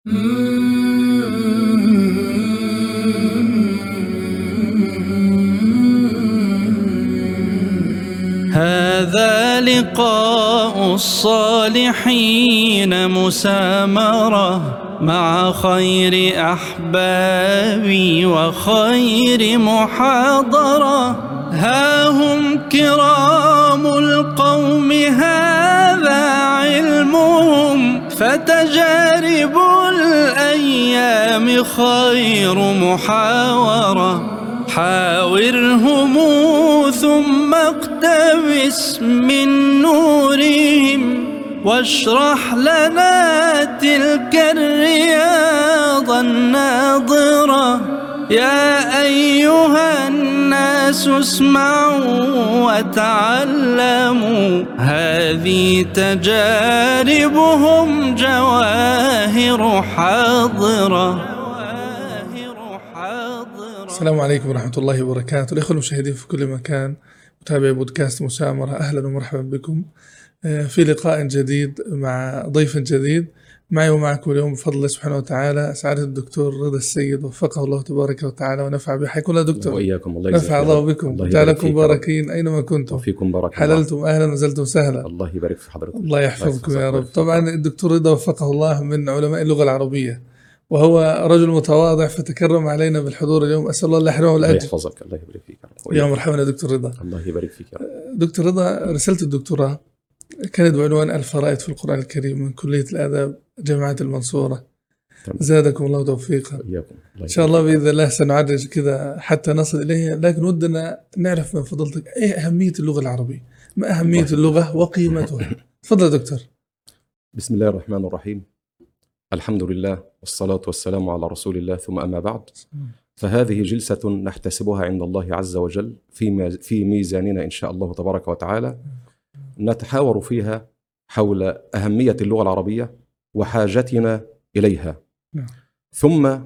هذا لقاء الصالحين مسامرة مع خير أحبابي وخير محاضرة. ها هم كرام القوم هذا علمهم. فتجارب الأيام خير محاورة. حاورهم ثم اقتبس من نورهم واشرح لنا تلك الرياض الناظرة. يا أيها الناس اسمعوا وتعلموا. هذه تجاربهم جواهر حاضرة. السلام عليكم ورحمة الله وبركاته. الإخوة المشاهدين في كل مكان متابعي بودكاست مسامرة. أهلا ومرحبا بكم. آه، في لقاء جديد مع ضيف جديد. معي ومعكم اليوم بفضل الله سبحانه وتعالى. سعادة الدكتور رضا السيد وفقه الله تبارك وتعالى ونفع به. حيكم الله دكتور وإياكم. الله نفع الله بكم. جعلكم مباركين أينما كنتم. وفيكم بارك حللتم أهلا وزلتم سهلا الله يبارك في حضرتك. الله يحفظكم يا رب. طبعا الدكتور رضا وفقه الله من علماء اللغة العربية وهو رجل متواضع فتكرم علينا بالحضور اليوم. أسأل الله يحرمه الله الاجر يحفظك. الله يبارك فيك يا مرحبا يا دكتور رضا. الله يبارك فيك يا رب. دكتور رضا رسالة الدكتوراه كانت بعنوان الفرائض في القرآن الكريم من كلية الآداب. جامعه المنصورة. تمام. زادكم الله توفيقا. إياكم الله. إن شاء الله بإذن الله سنعرج كذا حتى نصل إليه لكن ودنا نعرف من فضلتك إيه أهمية اللغة العربية؟ ما أهمية الله. اللغة وقيمتها؟ تفضل دكتور. بسم الله الرحمن الرحيم. الحمد لله والصلاة والسلام على رسول الله ثم أما بعد. فهذه جلسة نحتسبها عند الله عز وجل في ميزاننا إن شاء الله تبارك وتعالى. نتحاور فيها حول أهمية اللغة العربية وحاجتنا إليها. نعم. ثم آه،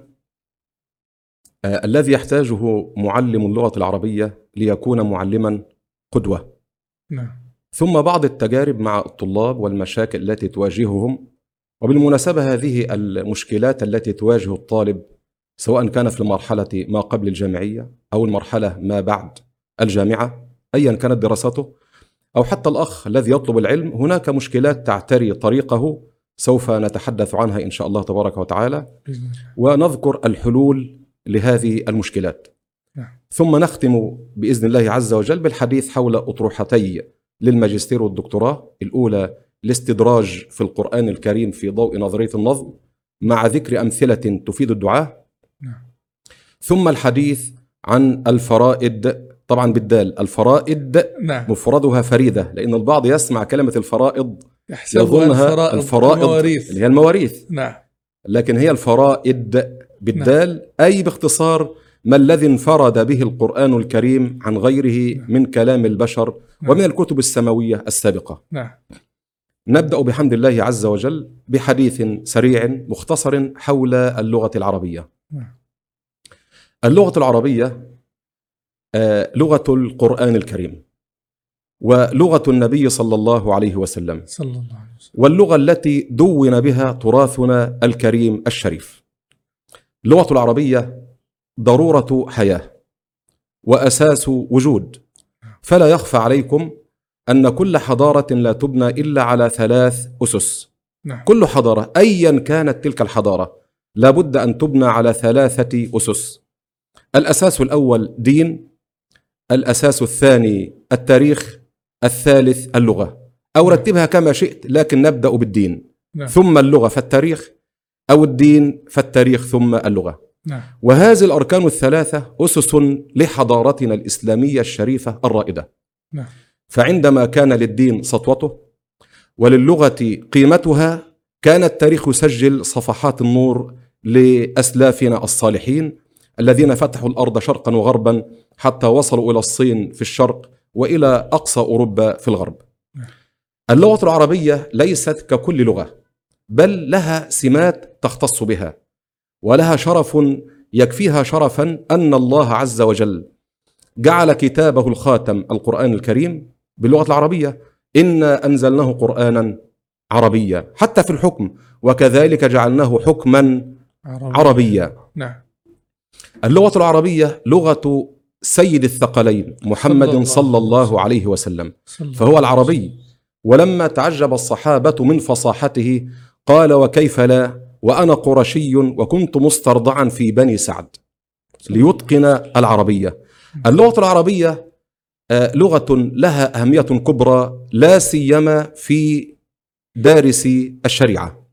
الذي يحتاجه معلم اللغة العربية ليكون معلما قدوة. نعم. ثم بعض التجارب مع الطلاب والمشاكل التي تواجههم وبالمناسبة هذه المشكلات التي تواجه الطالب سواء كان في المرحلة ما قبل الجامعية أو المرحلة ما بعد الجامعة أيا كانت دراسته أو حتى الأخ الذي يطلب العلم هناك مشكلات تعتري طريقه سوف نتحدث عنها إن شاء الله تبارك وتعالى. ونذكر الحلول لهذه المشكلات نعم. ثم نختم بإذن الله عز وجل بالحديث حول أطروحتي للماجستير والدكتوراه الأولى الاستدراج في القرآن الكريم في ضوء نظرية النظم مع ذكر أمثلة تفيد الدعاء نعم. ثم الحديث عن الفرائد طبعا بالدال الفرائد نعم مفردها فريدة لأن البعض يسمع كلمة الفرائض يظنها الفرائض الفرائض المواريث. اللي هي المواريث. نعم. لكن هي الفرائد بالدال أي باختصار ما الذي انفرد به القرآن الكريم عن غيره من كلام البشر نعم. ومن الكتب السماوية السابقة. نعم. نبدأ بحمد الله عز وجل بحديث سريع مختصر حول اللغة العربية. نعم. اللغة العربية آه، لغة القرآن الكريم. ولغة النبي صلى الله عليه وسلم صلى الله عليه وسلم واللغة التي دون بها تراثنا الكريم الشريف. اللغة العربية ضرورة حياة وأساس وجود، فلا يخفى عليكم أن كل حضارة لا تبنى إلا على ثلاث أسس. نعم كل حضارة أيا كانت تلك الحضارة لابد أن تبنى على ثلاثة أسس. الأساس الأول دين، الأساس الثاني التاريخ، الثالث اللغة. أو رتبها كما شئت لكن نبدأ بالدين. نعم. ثم اللغة فالتاريخ. أو الدين فالتاريخ ثم اللغة. نعم. وهذه الأركان الثلاثة أسس لحضارتنا الإسلامية الشريفة الرائدة. نعم. فعندما كان للدين سطوته وللغة قيمتها كان التاريخ يسجل صفحات النور لأسلافنا الصالحين الذين فتحوا الأرض شرقا وغربا حتى وصلوا إلى الصين في الشرق وإلى أقصى أوروبا في الغرب. اللغة العربية ليست ككل لغة بل لها سمات تختص بها ولها شرف يكفيها شرفا أن الله عز وجل جعل كتابه الخاتم القرآن الكريم باللغة العربية. إنا أنزلناه قرآنا عربية حتى في الحكم وكذلك جعلناه حكما عربي. عربيا. نعم. اللغة العربية لغة سيد الثقلين محمد صلى الله عليه وسلم. فهو العربي. ولما تعجب الصحابة من فصاحته قال وكيف لا؟ وأنا قرشي وكنت مسترضعا في بني سعد. ليتقن العربية. اللغة العربية آه، لغة لها أهمية كبرى لا سيما في دارسي الشريعة.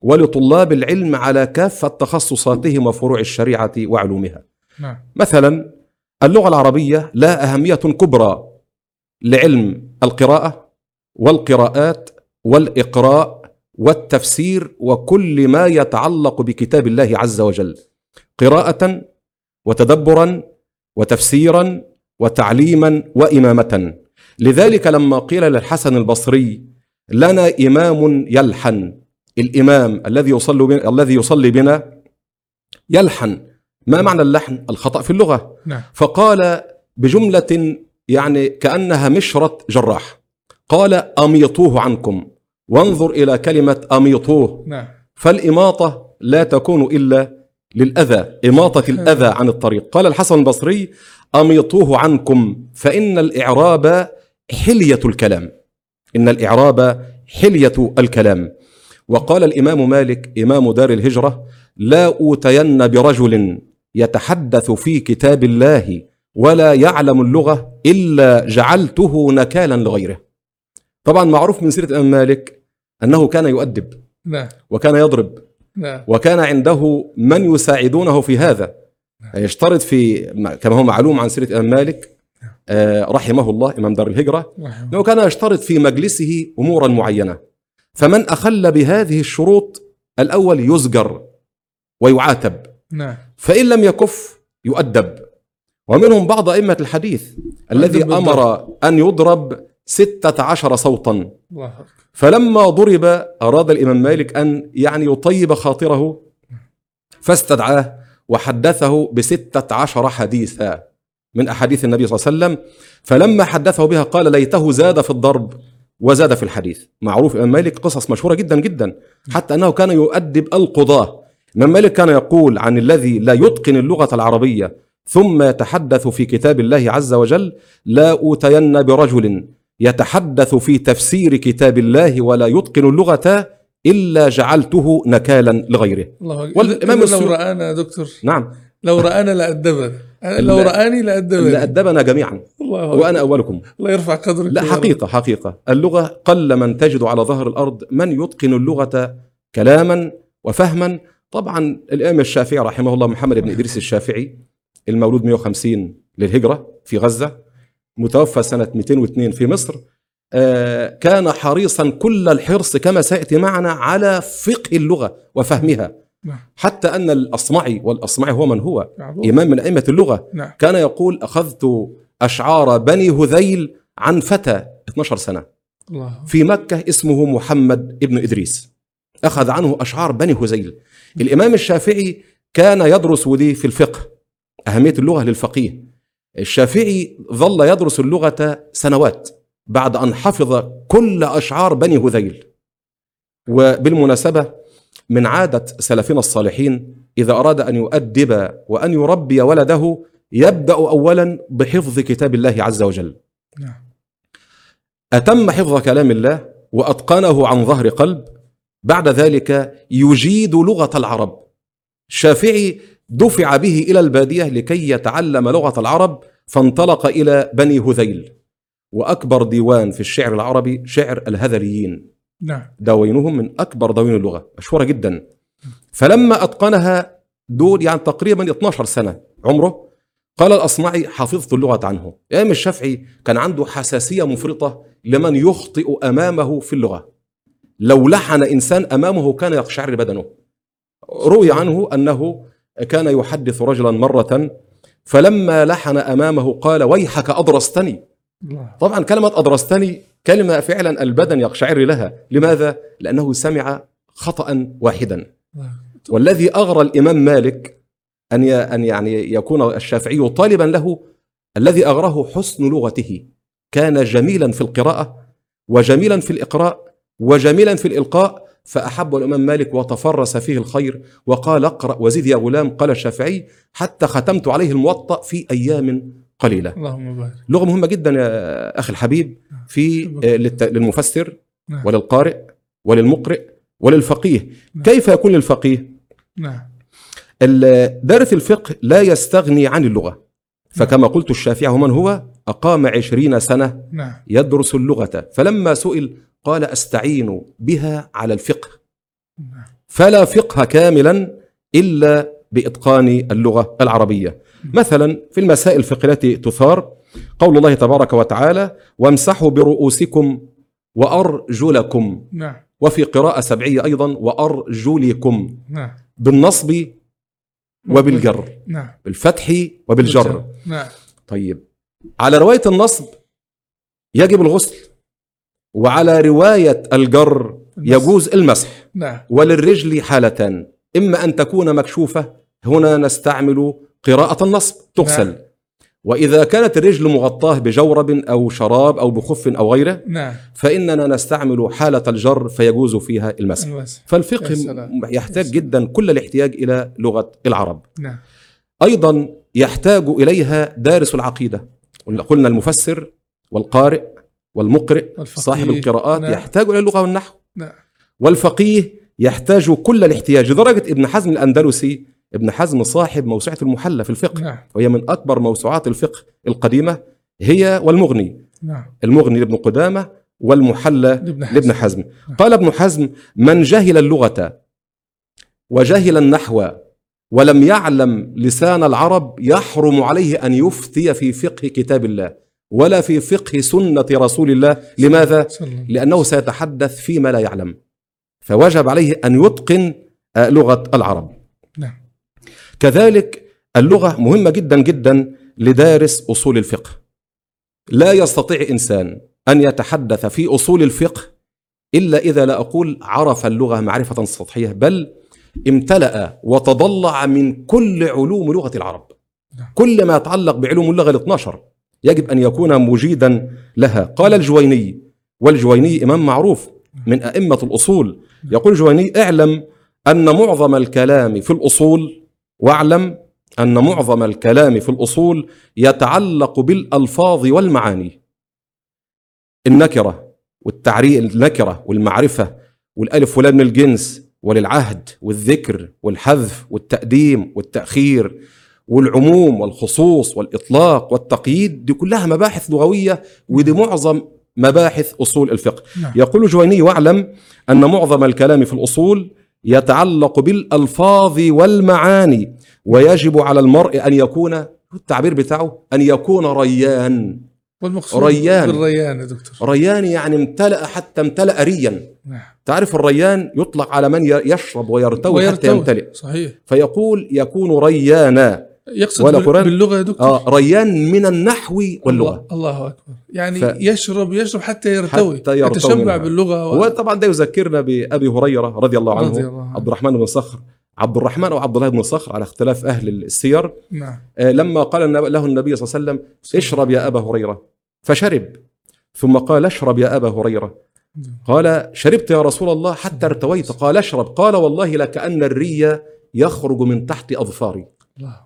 ولطلاب العلم على كافة تخصصاتهم وفروع الشريعة وعلومها. نعم. مثلا اللغة العربية لها أهمية كبرى لعلم القراءة والقراءات والإقراء والتفسير وكل ما يتعلق بكتاب الله عز وجل قراءة وتدبرا وتفسيرا وتعليما وإمامة. لذلك لما قيل للحسن البصري لنا إمام يلحن الإمام الذي يصلي بنا الذي يصلي بنا يلحن. ما معنى اللحن؟ الخطأ في اللغة. نعم. فقال بجملة يعني كأنها مشرة جراح. قال أميطوه عنكم. وانظر إلى كلمة أميطوه. نعم. فالإماطة لا تكون إلا للأذى. إماطة الأذى عن الطريق. قال الحسن البصري أميطوه عنكم. فإن الإعراب حلية الكلام. إن الإعراب حلية الكلام. وقال الإمام مالك إمام دار الهجرة لا أوتين برجل يتحدث في كتاب الله ولا يعلم اللغة إلا جعلته نكالا لغيره. طبعا معروف من سيرة الإمام مالك أنه كان يؤدب نعم. وكان يضرب نعم. وكان عنده من يساعدونه في هذا. يشترط في كما هو معلوم عن سيرة الإمام مالك آه، رحمه الله إمام دار الهجرة أنه كان يشترط في مجلسه أمورا معينة. فمن أخل بهذه الشروط الأول يزجر ويعاتب. نعم. فإن لم يكف يؤدب. ومنهم بعض أئمة الحديث الذي أمر أن يضرب ستة عشر صوتا. فلما ضرب أراد الإمام مالك أن يعني يطيب خاطره فاستدعاه وحدثه بستة عشر حديثا من أحاديث النبي صلى الله عليه وسلم. فلما حدثه بها قال ليته زاد في الضرب وزاد في الحديث. معروف الإمام مالك قصص مشهورة جدا جدا حتى أنه كان يؤدب القضاة. الإمام مالك كان يقول عن الذي لا يتقن اللغة العربية ثم يتحدث في كتاب الله عز وجل لا أوتين برجل يتحدث في تفسير كتاب الله ولا يتقن اللغة إلا جعلته نكالا لغيره. الله والإمام لو رآنا دكتور. نعم. لو رآنا لأدبنا. لو رآني لأدبني لأدبنا جميعا. الله. وأنا أولكم. الله يرفع قدرك لا. حقيقة حقيقة. اللغة قل من تجد على ظهر الأرض من يتقن اللغة كلاما وفهما طبعا الإمام الشافعي رحمه الله محمد بن إدريس الشافعي المولود 150 للهجرة في غزة متوفى سنة 202 في مصر آه، كان حريصا كل الحرص كما سيأتي معنا على فقه اللغة وفهمها. نعم. حتى أن الأصمعي والأصمعي هو من هو. إمام من أئمة اللغة. نعم. كان يقول أخذت أشعار بني هذيل عن فتى 12 سنة. الله. في مكة اسمه محمد ابن إدريس. أخذ عنه أشعار بني هذيل. الإمام الشافعي كان يدرس ودي في الفقه أهمية اللغة للفقيه. الشافعي ظل يدرس اللغة سنوات بعد أن حفظ كل أشعار بني هذيل. وبالمناسبة من عادة سلفنا الصالحين إذا أراد أن يؤدب وأن يربي ولده يبدأ أولا بحفظ كتاب الله عز وجل. نعم. أتم حفظ كلام الله وأتقنه عن ظهر قلب بعد ذلك يجيد لغة العرب. الشافعي دفع به إلى البادية لكي يتعلم لغة العرب فانطلق إلى بني هذيل. وأكبر ديوان في الشعر العربي شعر الهذليين. نعم. دواوينهم من أكبر دواوين اللغة مشهورة جدا. فلما أتقنها دول يعني تقريبا 12 سنة عمره قال الأصمعي حفظت اللغة عنه. الإمام الشافعي كان عنده حساسية مفرطة لمن يخطئ أمامه في اللغة. لو لحن إنسان أمامه كان يقشعر بدنه. روي عنه أنه كان يحدث رجلا مرة فلما لحن أمامه قال ويحك أضرستني الله. طبعا كلمة أدرستني كلمة فعلا البدن يقشعر لها. لماذا؟ لأنه سمع خطأ واحدا. والذي أغرى الإمام مالك أن أن يعني يكون الشافعي طالبا له الذي أغراه حسن لغته. كان جميلا في القراءة وجميلا في الإقراء. وجميلا في الإلقاء فأحب الإمام مالك وتفرس فيه الخير وقال اقرأ. وزد يا غلام قال الشافعي حتى ختمت عليه الموطأ في أيام قليلة. اللهم بارك. لغة مهمة جدا يا أخي الحبيب في آه، للمفسر نعم. وللقارئ وللمقرئ وللفقيه. نعم. كيف يكون للفقيه؟ نعم. دارس الفقه لا يستغني عن اللغة. فكما قلت الشافعي من هو؟ أقام عشرين سنة نعم. يدرس اللغة. فلما سئل قال أستعين بها على الفقه. نعم. فلا فقه كاملا إلا بإتقان اللغة العربية. مثلا في المسائل الفقهية التي تثار قول الله تبارك وتعالى وامسحوا برؤوسكم وأرجلكم. نعم. وفي قراءة سبعية أيضا وأرجلكم. نعم. بالنصب وبالجر. نعم. بالفتح وبالجر. نعم. طيب. على رواية النصب يجب الغسل. وعلى رواية الجر يجوز المسح. نعم. وللرجل حالتان إما أن تكون مكشوفة هنا نستعمل قراءة النصب تغسل. نعم. وإذا كانت الرجل مغطاة بجورب أو شراب أو بخف أو غيره نعم. فإننا نستعمل حالة الجر فيجوز فيها المسح. المسح. فالفقه. يحتاج. جدا كل الاحتياج إلى لغة العرب. نعم. أيضا يحتاج إليها دارس العقيدة. قلنا- قلنا المفسر والقارئ والمقرئ. صاحب القراءات نعم. يحتاج إلى اللغة والنحو. نعم. والفقيه يحتاج كل الاحتياج لدرجة ابن حزم الأندلسي ابن حزم صاحب موسوعة المحلى في الفقه نعم. وهي من أكبر موسوعات الفقه القديمة هي والمغني. نعم. المغني لابن قدامة والمحلى لابن حزم. لابن حزم. قال ابن حزم من جهل اللغة وجهل النحو ولم يعلم لسان العرب يحرم عليه أن يفتي في فقه كتاب الله. ولا في فقه سنة رسول الله. لماذا؟ لأنه سيتحدث فيما لا يعلم. فوجب عليه أن يتقن آه، لغة العرب. نعم. كذلك اللغة مهمة جدا جدا لدارس أصول الفقه. لا يستطيع إنسان أن يتحدث في أصول الفقه إلا إذا لا أقول عرف اللغة معرفة سطحية بل امتلأ وتضلع من كل علوم لغة العرب. نعم. كل ما يتعلق بعلوم اللغة ال 12 يجب أن يكون مجيدا لها. قال الجويني والجويني إمام معروف من أئمة الأصول. يقول الجويني اعلم أن معظم الكلام في الأصول واعلم أن معظم الكلام في الأصول يتعلق بالألفاظ والمعاني. النكرة والتعريف النكرة والمعرفة والألف واللام من الجنس وللعهد والذكر والحذف والتقديم والتأخير والعموم والخصوص والإطلاق والتقييد دي كلها مباحث لغوية ودي معظم مباحث أصول الفقه. نعم. يقول جويني واعلم أن معظم الكلام في الأصول يتعلق بالألفاظ والمعاني ويجب على المرء أن يكون التعبير بتاعه؟ أن يكون ريان. والمقصود ريان. بالريان يا دكتور. ريان يعني امتلأ حتى امتلأ ريا. نعم. تعرف الريان يطلق على من يشرب ويرتوي, حتى ويرتوي. يمتلئ. صحيح. فيقول يكون ريانا. يقصد ولا قرآن؟ باللغة يا دكتور. آه ريان من النحو واللغة. الله, الله أكبر. يعني ف- يشرب يشرب حتى يرتوي حتى يرتوي يتشبع. باللغة و... وطبعا ده يذكرنا بأبي هريرة رضي الله عنه رضي الله عنه. عبد الرحمن بن صخر. عبد الرحمن أو عبد الله بن صخر على اختلاف أهل السير. نعم. آه، لما قال له النبي صلى الله عليه وسلم اشرب يا أبا هريرة. فشرب. ثم قال اشرب يا أبا هريرة. قال شربت يا رسول الله حتى ارتويت. قال اشرب. قال والله لكأن الري يخرج من تحت أظفاري.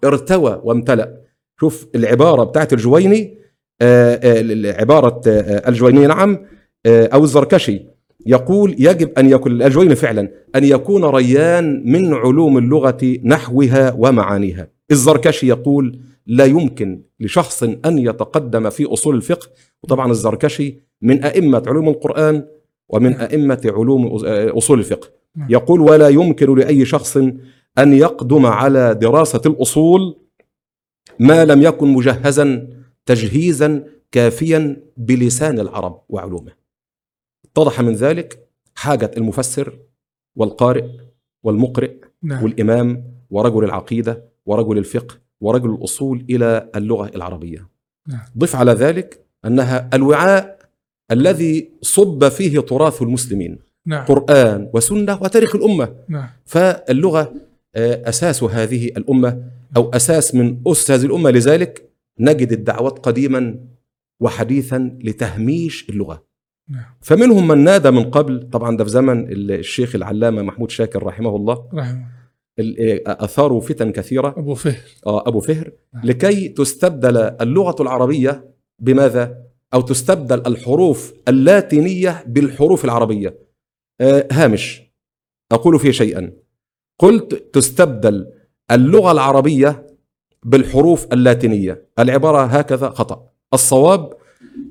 ارتوى وامتلأ. شوف العبارة بتاعت الجويني آه، آه، عبارة آه، الجويني نعم أو الزركشي. يقول يجب أن يكون الجويني فعلا أن يكون ريان من علوم اللغة نحوها ومعانيها. الزركشي يقول لا يمكن لشخص أن يتقدم في أصول الفقه. وطبعا الزركشي من أئمة علوم القرآن ومن أئمة علوم أصول الفقه. نعم. يقول ولا يمكن لأي شخص أن يقدم على دراسة الأصول ما لم يكن مجهزا تجهيزا كافيا بلسان العرب وعلومه. اتضح من ذلك حاجة المفسر والقارئ والمقرئ نعم. والإمام ورجل العقيدة ورجل الفقه ورجل الأصول إلى اللغة العربية. نعم. ضف على ذلك أنها الوعاء الذي صب فيه تراث المسلمين. نعم. قرآن وسنة وتاريخ الأمة. نعم. فاللغة آه، أساس هذه الأمة أو أساس من أسس هذه الأمة. لذلك نجد الدعوات قديما وحديثا لتهميش اللغة. نعم. فمنهم من نادى من قبل طبعا ده في زمن الشيخ العلامة محمود شاكر رحمه الله. رحمه إيه، أثاروا فتن كثيرة. أبو فهر. آه، أبو فهر. نعم. لكي تستبدل اللغة العربية بماذا؟ أو تستبدل الحروف اللاتينية بالحروف العربية. آه، هامش. أقول فيه شيئا. قلت تستبدل اللغة العربية بالحروف اللاتينية، العبارة هكذا خطأ. الصواب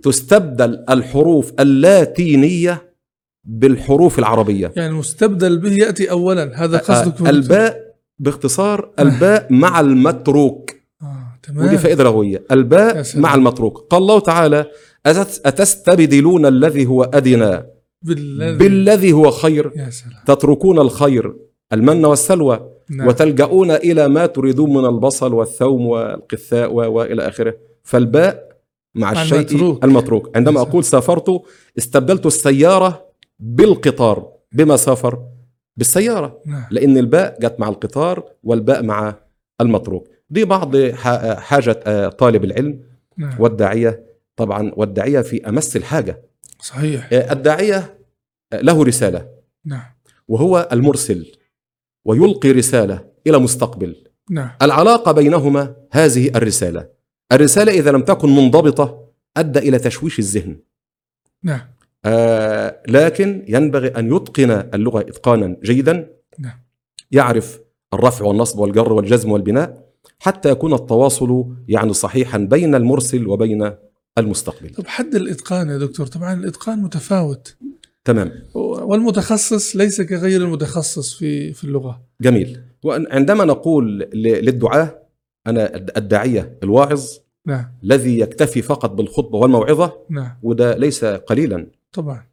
تستبدل الحروف اللاتينية بالحروف العربية. يعني المستبدل به يأتي اولا. هذا قصدك آه، الباء باختصار الباء مع المتروك. آه تمام. ودي فائدة لغوية. يا الباء. مع المتروك. قال الله تعالى أتس- أتستبدلون الذي هو أدنى؟ بالذي بالذي هو خير. يا سلام. تتركون الخير. المن والسلوى نعم. وتلجؤون إلى ما تريدون من البصل والثوم والقثاء و- وإلى آخره. فالباء مع الشيء المتروك. المتروك. عندما يا أقول سافرت استبدلت السيارة بالقطار. بما سافر؟ بالسيارة. نعم. لأن الباء جت مع القطار والباء مع المتروك. دي بعض ح- حاجة آه، طالب العلم. نعم. والداعية طبعا والداعية في أمس الحاجة. صحيح. آه، الداعية آه، له رسالة. نعم. وهو المرسل. ويلقي رسالة إلى مستقبل. نعم. العلاقة بينهما هذه الرسالة. الرسالة إذا لم تكن منضبطة أدى إلى تشويش الذهن. نعم. آه لكن ينبغي أن يتقن اللغة إتقانا جيدا. نعم. يعرف الرفع والنصب والجر والجزم والبناء حتى يكون التواصل يعني صحيحا بين المرسل وبين المستقبل. طب حد الإتقان يا دكتور؟ طبعا الإتقان متفاوت. تمام. والمتخصص ليس كغير المتخصص في في اللغة. جميل. وعندما نقول للدعاة أنا الداعية الواعظ نعم. الذي يكتفي فقط بالخطبة والموعظة نعم. وده ليس قليلا. طبعا.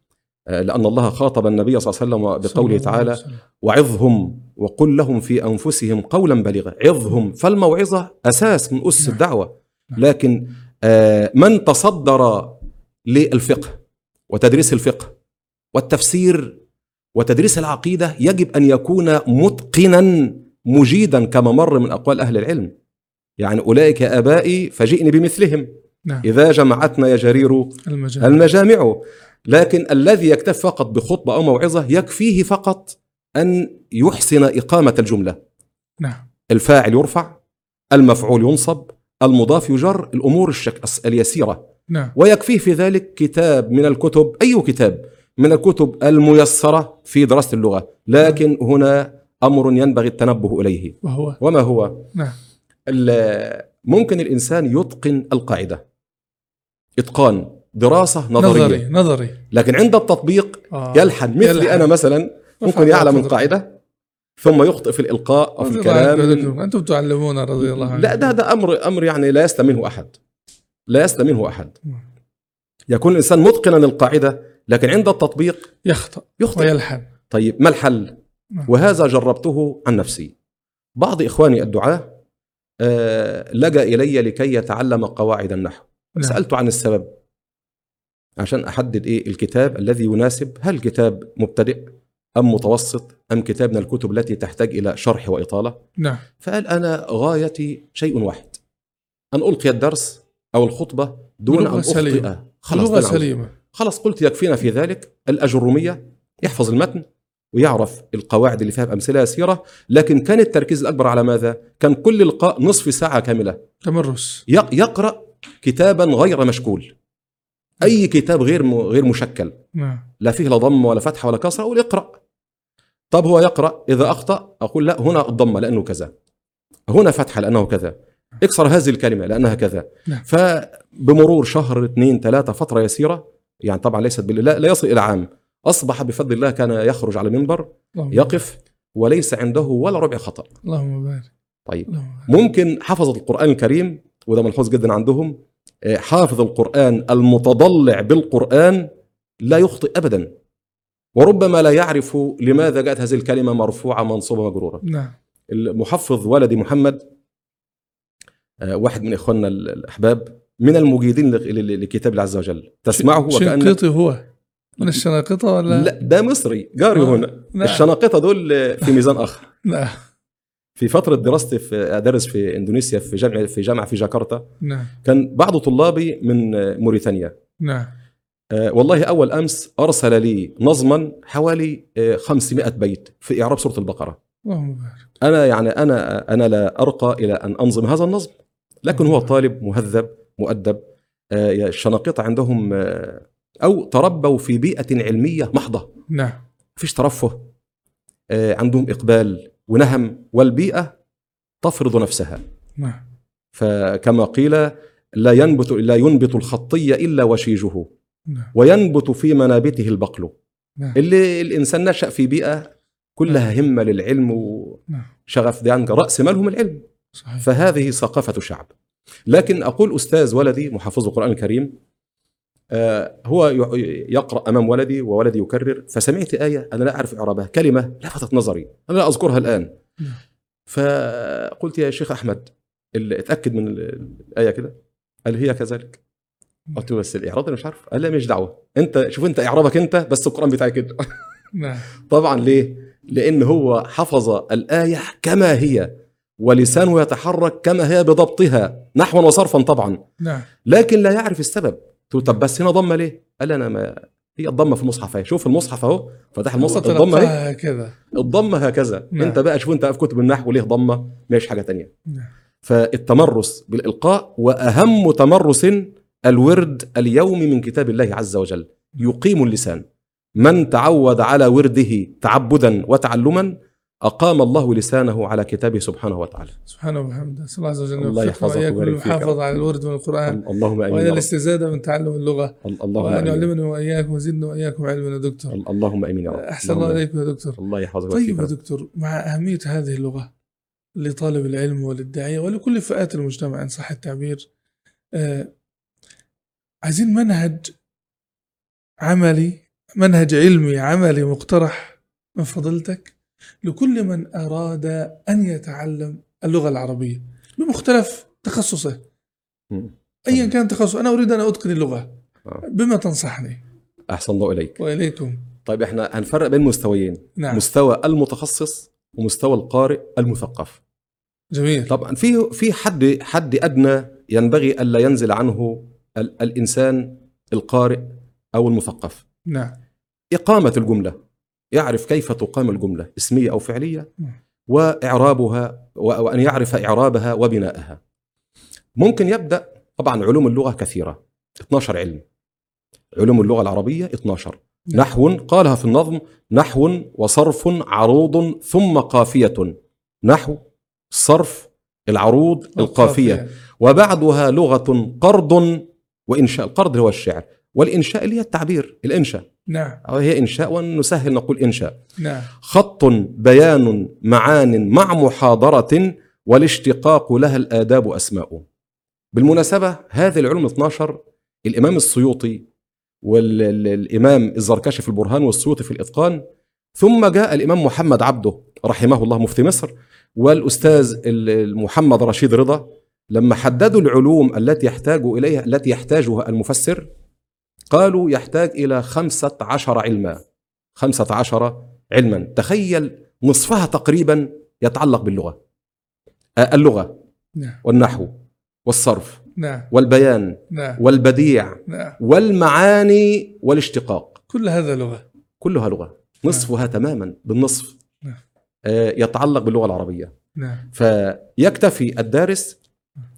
آه، لأن الله خاطب النبي صلى الله عليه وسلم بقوله تعالى وسلم. وعظهم وقل لهم في أنفسهم قولا بليغا. عظهم فالموعظة أساس من أسس نعم. الدعوة. نعم. لكن آه، من تصدر للفقه وتدريس الفقه والتفسير وتدريس العقيدة يجب أن يكون متقنا مجيدا كما مر من أقوال أهل العلم. يعني أولئك آبائي فجئني بمثلهم. نعم. إذا جمعتنا يا جرير المجال المجامع. لكن الذي يكتفي فقط بخطبة أو موعظة يكفيه فقط أن يحسن إقامة الجملة. نعم. الفاعل يرفع المفعول ينصب المضاف يجر الأمور الشك... اليسيرة. نعم. ويكفيه في ذلك كتاب من الكتب. أي كتاب؟ من الكتب الميسرة في دراسة اللغة. لكن هنا أمر ينبغي التنبه إليه. وهو؟ وما هو؟ نعم. ممكن الإنسان يتقن القاعدة. إتقان. دراسة نظرية. نظري نظري. لكن عند التطبيق آه. يلحن. مثلي يلحن. أنا مثلا ممكن يعلم الله القاعدة ثم يخطئ في الإلقاء أو في الكلام. أنتم تعلمون رضي الله عنكم. لا ده ده أمر أمر يعني لا يسلم منه أحد. لا يسلم منه أحد. نعم. يكون الإنسان متقنا للقاعدة لكن عند التطبيق يخطأ يخطئ. ويلحن طيب ما الحل؟ نعم. وهذا جربته عن نفسي. بعض إخواني الدعاة آه، لجأ إلي لكي يتعلم قواعد النحو. نعم. سالته عن السبب عشان أحدد إيه الكتاب الذي يناسب. هل كتاب مبتدئ أم متوسط؟ أم كتاب من الكتب التي تحتاج إلى شرح وإطالة؟ نعم. فقال أنا غايتي شيء واحد. أن ألقي الدرس أو الخطبة دون أخطئ. سليمة. خلاص لغة. سليمة. خلاص قلت يكفينا في ذلك. الاجروميه يحفظ المتن ويعرف القواعد اللي فيها بأمثلة يسيرة لكن كان التركيز الأكبر على ماذا؟ كان كل لقاء نصف ساعة كاملة. تمرس يق- يقرأ كتابا غير مشكول. أي كتاب غير غير مشكل. نعم. لا فيه لا ضم ولا فتحه ولا كسره أقول اقرأ. طب هو يقرأ؟ إذا أخطأ أقول لا هنا الضمة لأنه كذا. هنا فتحه لأنه كذا. اكسر هذه الكلمة لأنها كذا. نعم. فبمرور شهر اثنين ثلاثة فترة يسيرة يعني طبعا ليست بال... لا, لا يصل إلى عام. أصبح بفضل الله كان يخرج على المنبر يقف وليس عنده ولا ربع خطأ. اللهم بارك. طيب. اللهم بارك. ممكن حفظ القرآن الكريم وده ملحوظ جدا عندهم. آه، حافظ القرآن المتضلع بالقرآن لا يخطئ أبدا. وربما لا يعرف لماذا جاءت هذه الكلمة مرفوعة منصوبة مجرورة. نعم. المحفظ ولدي محمد آه، واحد من إخواننا ال- الأحباب من المجيدين لكتاب الله عز وجل. تسمعه وكأن شنقيطي هو؟ من الشناقطة ولا؟ لا ده مصري. جاري آه، هنا. نعم. الشناقطة دول في ميزان آخر. نعم في فترة دراستي في أدرس في إندونيسيا في جامعة في جامعة في جاكرتا. نعم كان بعض طلابي من موريتانيا. نعم آه، والله أول أمس أرسل لي نظما حوالي آه، 500 بيت في إعراب سورة البقرة. اللهم بارك أنا يعني أنا أنا لا أرقى إلى أن أنظم هذا النظم لكن هو طالب مهذب. مؤدب آه، الشناقطة عندهم آه، أو تربوا في بيئة علمية محضة. نعم. مفيش ترفه آه، عندهم إقبال ونهم والبيئة تفرض نفسها. نعم. فكما قيل لا ينبت لا ينبت الخطي إلا وشيجه. نعم. وينبت في منابته البقل. نعم. اللي الإنسان نشأ في بيئة كلها همة للعلم نعم. وشغف ده عند رأس مالهم العلم. صحيح. فهذه ثقافة شعب. لكن أقول أستاذ ولدي محافظ القرآن الكريم آه، هو ي- يقرأ أمام ولدي وولدي يكرر فسمعت آية أنا لا أعرف إعرابها كلمة لفتت نظري أنا لا أذكرها الآن. نعم. فقلت يا شيخ أحمد ال- اتأكد من ال- الآية كده. قال هي كذلك. قلت له بس الإعراب أنا مش عارف. قال لا مش دعوة. أنت شوف أنت إعرابك أنت بس القرآن بتاعي كده نعم. طبعا ليه؟ لأن هو حفظ الآية كما هي. ولسانه يتحرك كما هي بضبطها نحوا وصرفا طبعا. نعم. لكن لا يعرف السبب. له طب بس هنا ضمه ليه؟ قال أنا ما هي الضمة في المصحف أهي. شوف المصحف أهو. فتح المصحف الضمة اهي تلقاها هكذا الضمة هكذا. نعم. أنت بقى شوف أنت في كتب النحو ليه ضمة؟ مش حاجة تانية؟ نعم. فالتمرس بالإلقاء وأهم تمرس الورد اليومي من كتاب الله عز وجل. يقيم اللسان. من تعود على ورده تعبدا وتعلما أقام الله لسانه على كتابه سبحانه وتعالى. سبحانه وبحمده. اسال الله عز وجل. الله يحفظك ويبارك فيك. المحافظة على الورد من القرآن اللهم أمين وإلى. الاستزادة من تعلم اللغة. اللهم وأن يعلمنا وإياكم ويزيدنا وإياكم علما يا دكتور. اللهم أمين يا رب. أحسن الله آمين. إليكم يا دكتور. الله يحفظك طيب يا. دكتور مع أهمية هذه اللغة لطالب العلم وللداعية ولكل فئات المجتمع إن صح التعبير آه عايزين منهج عملي منهج علمي عملي مقترح من فضيلتك لكل من أراد أن يتعلم اللغة العربية بمختلف تخصصه. أيا كان تخصصه أنا أريد أن أتقن اللغة. آه. بما تنصحني. أحسن الله إليك. وإليكم. طيب إحنا هنفرق بين مستويين. نعم. مستوى المتخصص ومستوى القارئ المثقف. جميل. طبعا في في حد حد أدنى ينبغي ألا ينزل عنه ال الإنسان القارئ أو المثقف؟ نعم. إقامة الجملة. يعرف كيف تقام الجملة اسمية أو فعلية نعم. وإعرابها و- وأن يعرف إعرابها وبناءها ممكن يبدأ طبعا علوم اللغة كثيرة 12 علم. علوم اللغة العربية 12 نعم. نحو قالها في النظم نحو وصرف عروض ثم قافية. نحو صرف العروض القافية. وبعدها لغة قرض وانشاء القرض هو الشعر. والإنشاء اللي هي التعبير الإنشاء. نعم. أو هي إنشاء ونسهل نقول إنشاء. نعم. خط بيان معان مع محاضرة والاشتقاق لها الآداب أسماء. بالمناسبة هذه العلوم 12 الإمام السيوطي والإمام الزركشي في البرهان والسيوطي في الإتقان ثم جاء الإمام محمد عبده رحمه الله مفتي مصر والأستاذ ال- محمد رشيد رضا لما حددوا العلوم التي يحتاج اليها التي يحتاجها المفسر قالوا يحتاج إلى خمسة عشر علما. خمسة عشر علما. تخيل نصفها تقريبا يتعلق باللغة. آه، اللغة نعم. والنحو والصرف نعم. والبيان نعم. والبديع نعم. والمعاني والاشتقاق. كل هذا لغة. كلها لغة. نصفها تماما بالنصف. نعم. آه، يتعلق باللغة العربية. نعم. فيكتفي الدارس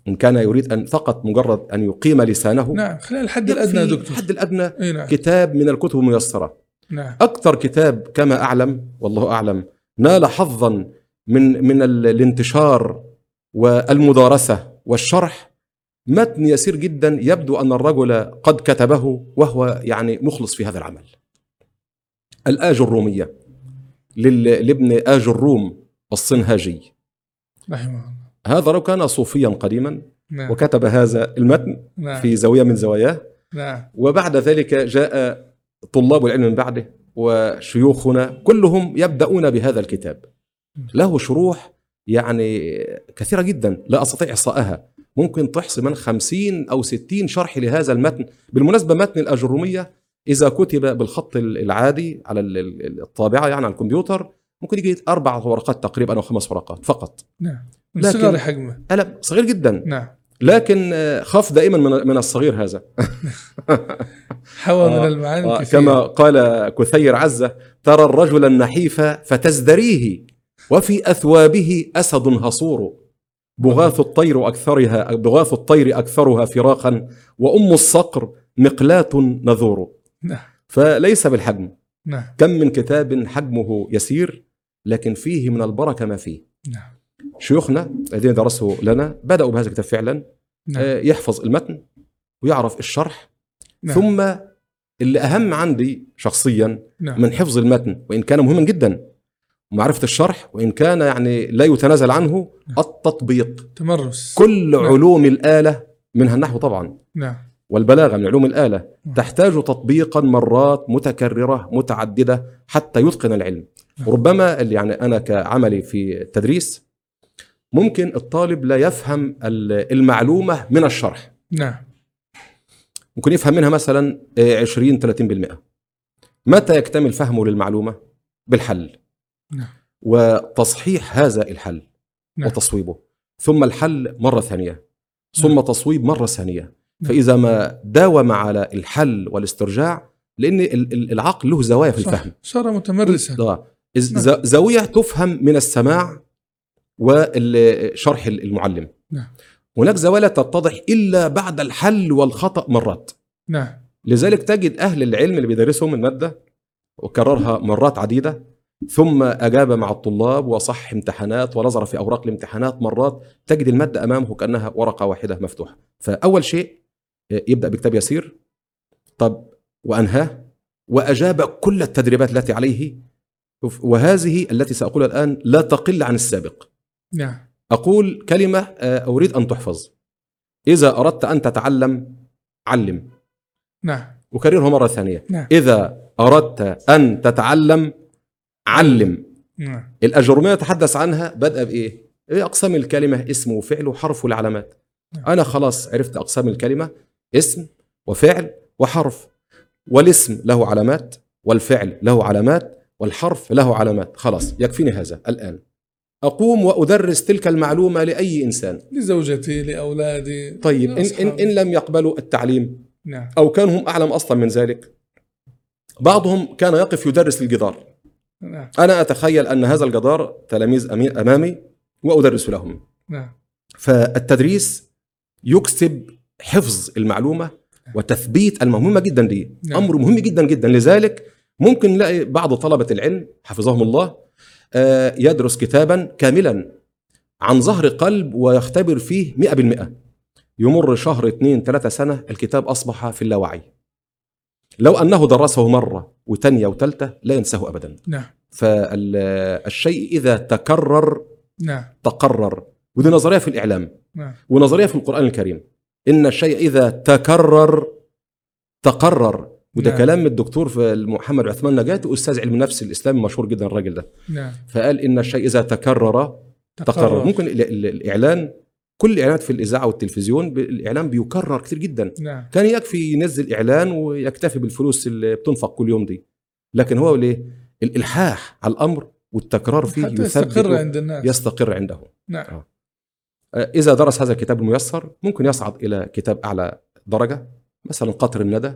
إن كان يريد ان فقط مجرد أن يقيم لسانه. نعم خلال الحد الأدنى دكتور. الحد الأدنى أي نعم. كتاب من الكتب الميسرة. نعم. أكثر كتاب كما أعلم والله أعلم نال حظا من من ال- الانتشار والمدارسة والشرح متن يسير جدا يبدو أن الرجل قد كتبه وهو يعني مخلص في هذا العمل. الآج الرومية لل- لابن آج الروم الصنهاجي. رحمه الله. هذا رجل كان صوفيا قديما نعم. وكتب هذا المتن نعم. في زاوية من زواياه نعم. وبعد ذلك جاء طلاب العلم من بعده وشيوخنا كلهم يبدأون بهذا الكتاب. له شروح يعني كثيرة جدا لا أستطيع إحصائها ممكن تحصي من خمسين أو ستين شرح لهذا المتن. بالمناسبة متن الأجرومية إذا كتب بالخط العادي على ال- ال- الطابعة يعني على الكمبيوتر ممكن يجي أربع ورقات تقريبا أو خمس ورقات فقط. نعم. من صغر حجمة. قلم صغير جدا. نعم. لكن آه، خاف دائما من من الصغير هذا. حوى من آه، المعاني آه، الكثيرة كما قال كثير عزة ترى الرجل النحيف فتزدريه وفي أثوابه أسد هصور. بغاث الطير أكثرها بغاث الطير أكثرها فراقا وأم الصقر مقلاة نذور. نعم. فليس بالحجم. نعم. كم من كتاب حجمه يسير لكن فيه من البركة ما فيه. نعم. شيوخنا الذين درسوا لنا بدأوا بهذا الكتاب فعلا نعم. آه، يحفظ المتن ويعرف الشرح. نعم. ثم اللي أهم عندي شخصيا نعم. من حفظ المتن وإن كان مهما جدا ومعرفة الشرح وإن كان يعني لا يتنازل عنه التطبيق. تمرس. كل نعم. علوم الآلة منها النحو طبعا. نعم. والبلاغة من علوم الآلة نعم. تحتاج تطبيقا مرات متكررة متعددة حتى يتقن العلم. نعم. وربما اللي يعني أنا كعملي في التدريس ممكن الطالب لا يفهم ال- المعلومة من الشرح نعم ممكن يفهم منها مثلا آه، 20 30% متى يكتمل فهمه للمعلومة بالحل نعم. وتصحيح هذا الحل نعم. وتصويبه ثم الحل مرة ثانية ثم تصويب مرة ثانية نعم. فإذا ما داوم على الحل والاسترجاع ال- العقل له زوايا في. الفهم صار متمرسا آه. نعم. ز- زاوية تفهم من السماع وشرح المعلم. نعم. هناك زوايا لا تتضح إلا بعد الحل والخطأ مرات. نعم. لذلك تجد أهل العلم اللي بيدرسهم المادة وكررها مرات عديدة ثم أجاب مع الطلاب وصح امتحانات ونظر في أوراق الامتحانات مرات تجد المادة أمامه كأنها ورقة واحدة مفتوحة. فأول شيء يبدأ بكتاب يسير طب وأنهاه وأجاب كل التدريبات التي عليه. وهذه التي سأقولها الآن لا تقل عن السابق. نعم. أقول كلمة آه، أريد أن تحفظ. إذا أردت أن تتعلم علم. نعم. أكررها مرة ثانية. نعم. إذا أردت أن تتعلم علم. نعم. الأجرمية يتحدث عنها بدأ بإيه؟ إيه أقسام الكلمة اسم وفعل وحرف والعلامات. نعم. أنا خلاص عرفت أقسام الكلمة اسم وفعل وحرف. والاسم له علامات والفعل له علامات والحرف له علامات. خلاص يكفيني هذا الآن. أقوم وأدرس تلك المعلومة لأي إنسان. لزوجتي لأولادي طيب إن, إن. إن لم يقبلوا التعليم نعم. أو كانوا هم أعلم أصلا من ذلك بعضهم كان يقف يدرس الجدار نعم. أنا أتخيل أن هذا الجدار تلاميذ أمامي وأدرس لهم. نعم. فالتدريس يكسب حفظ المعلومة وتثبيت المهمة جدا دي نعم. أمر مهم جدا جدا. لذلك ممكن نلاقي بعض طلبة العلم حفظهم الله يدرس كتابا كاملا عن ظهر قلب ويختبر فيه مئة بالمئة. يمر شهر اثنين ثلاثة سنة الكتاب أصبح في اللاوعي. لو أنه درسه مرة وتانية وتالتة لا ينساه أبدا. نعم. فالشيء إذا تكرر نعم. تقرر. ودي نظرية في الإعلام. نعم. ونظرية في القرآن الكريم. إن الشيء إذا تكرر تقرر. وده نعم. كلام الدكتور محمد عثمان نجاتي أستاذ علم النفس الاسلامي مشهور جدا الراجل ده. نعم. فقال إن الشيء إذا تكرر تقرر. ممكن ال- ال- الإعلان كل الإعلانات في الإذاعة والتلفزيون الإعلان بيكرر كتير جدا. نعم. كان يكفي ينزل إعلان ويكتفي بالفلوس اللي بتنفق كل يوم دي. لكن هو ليه؟ الإلحاح على الأمر والتكرار فيه حتى يستقر عند الناس. يستقر عنده. نعم. إذا درس هذا الكتاب الميسر ممكن يصعد إلى كتاب أعلى درجة مثلا قطر الندى.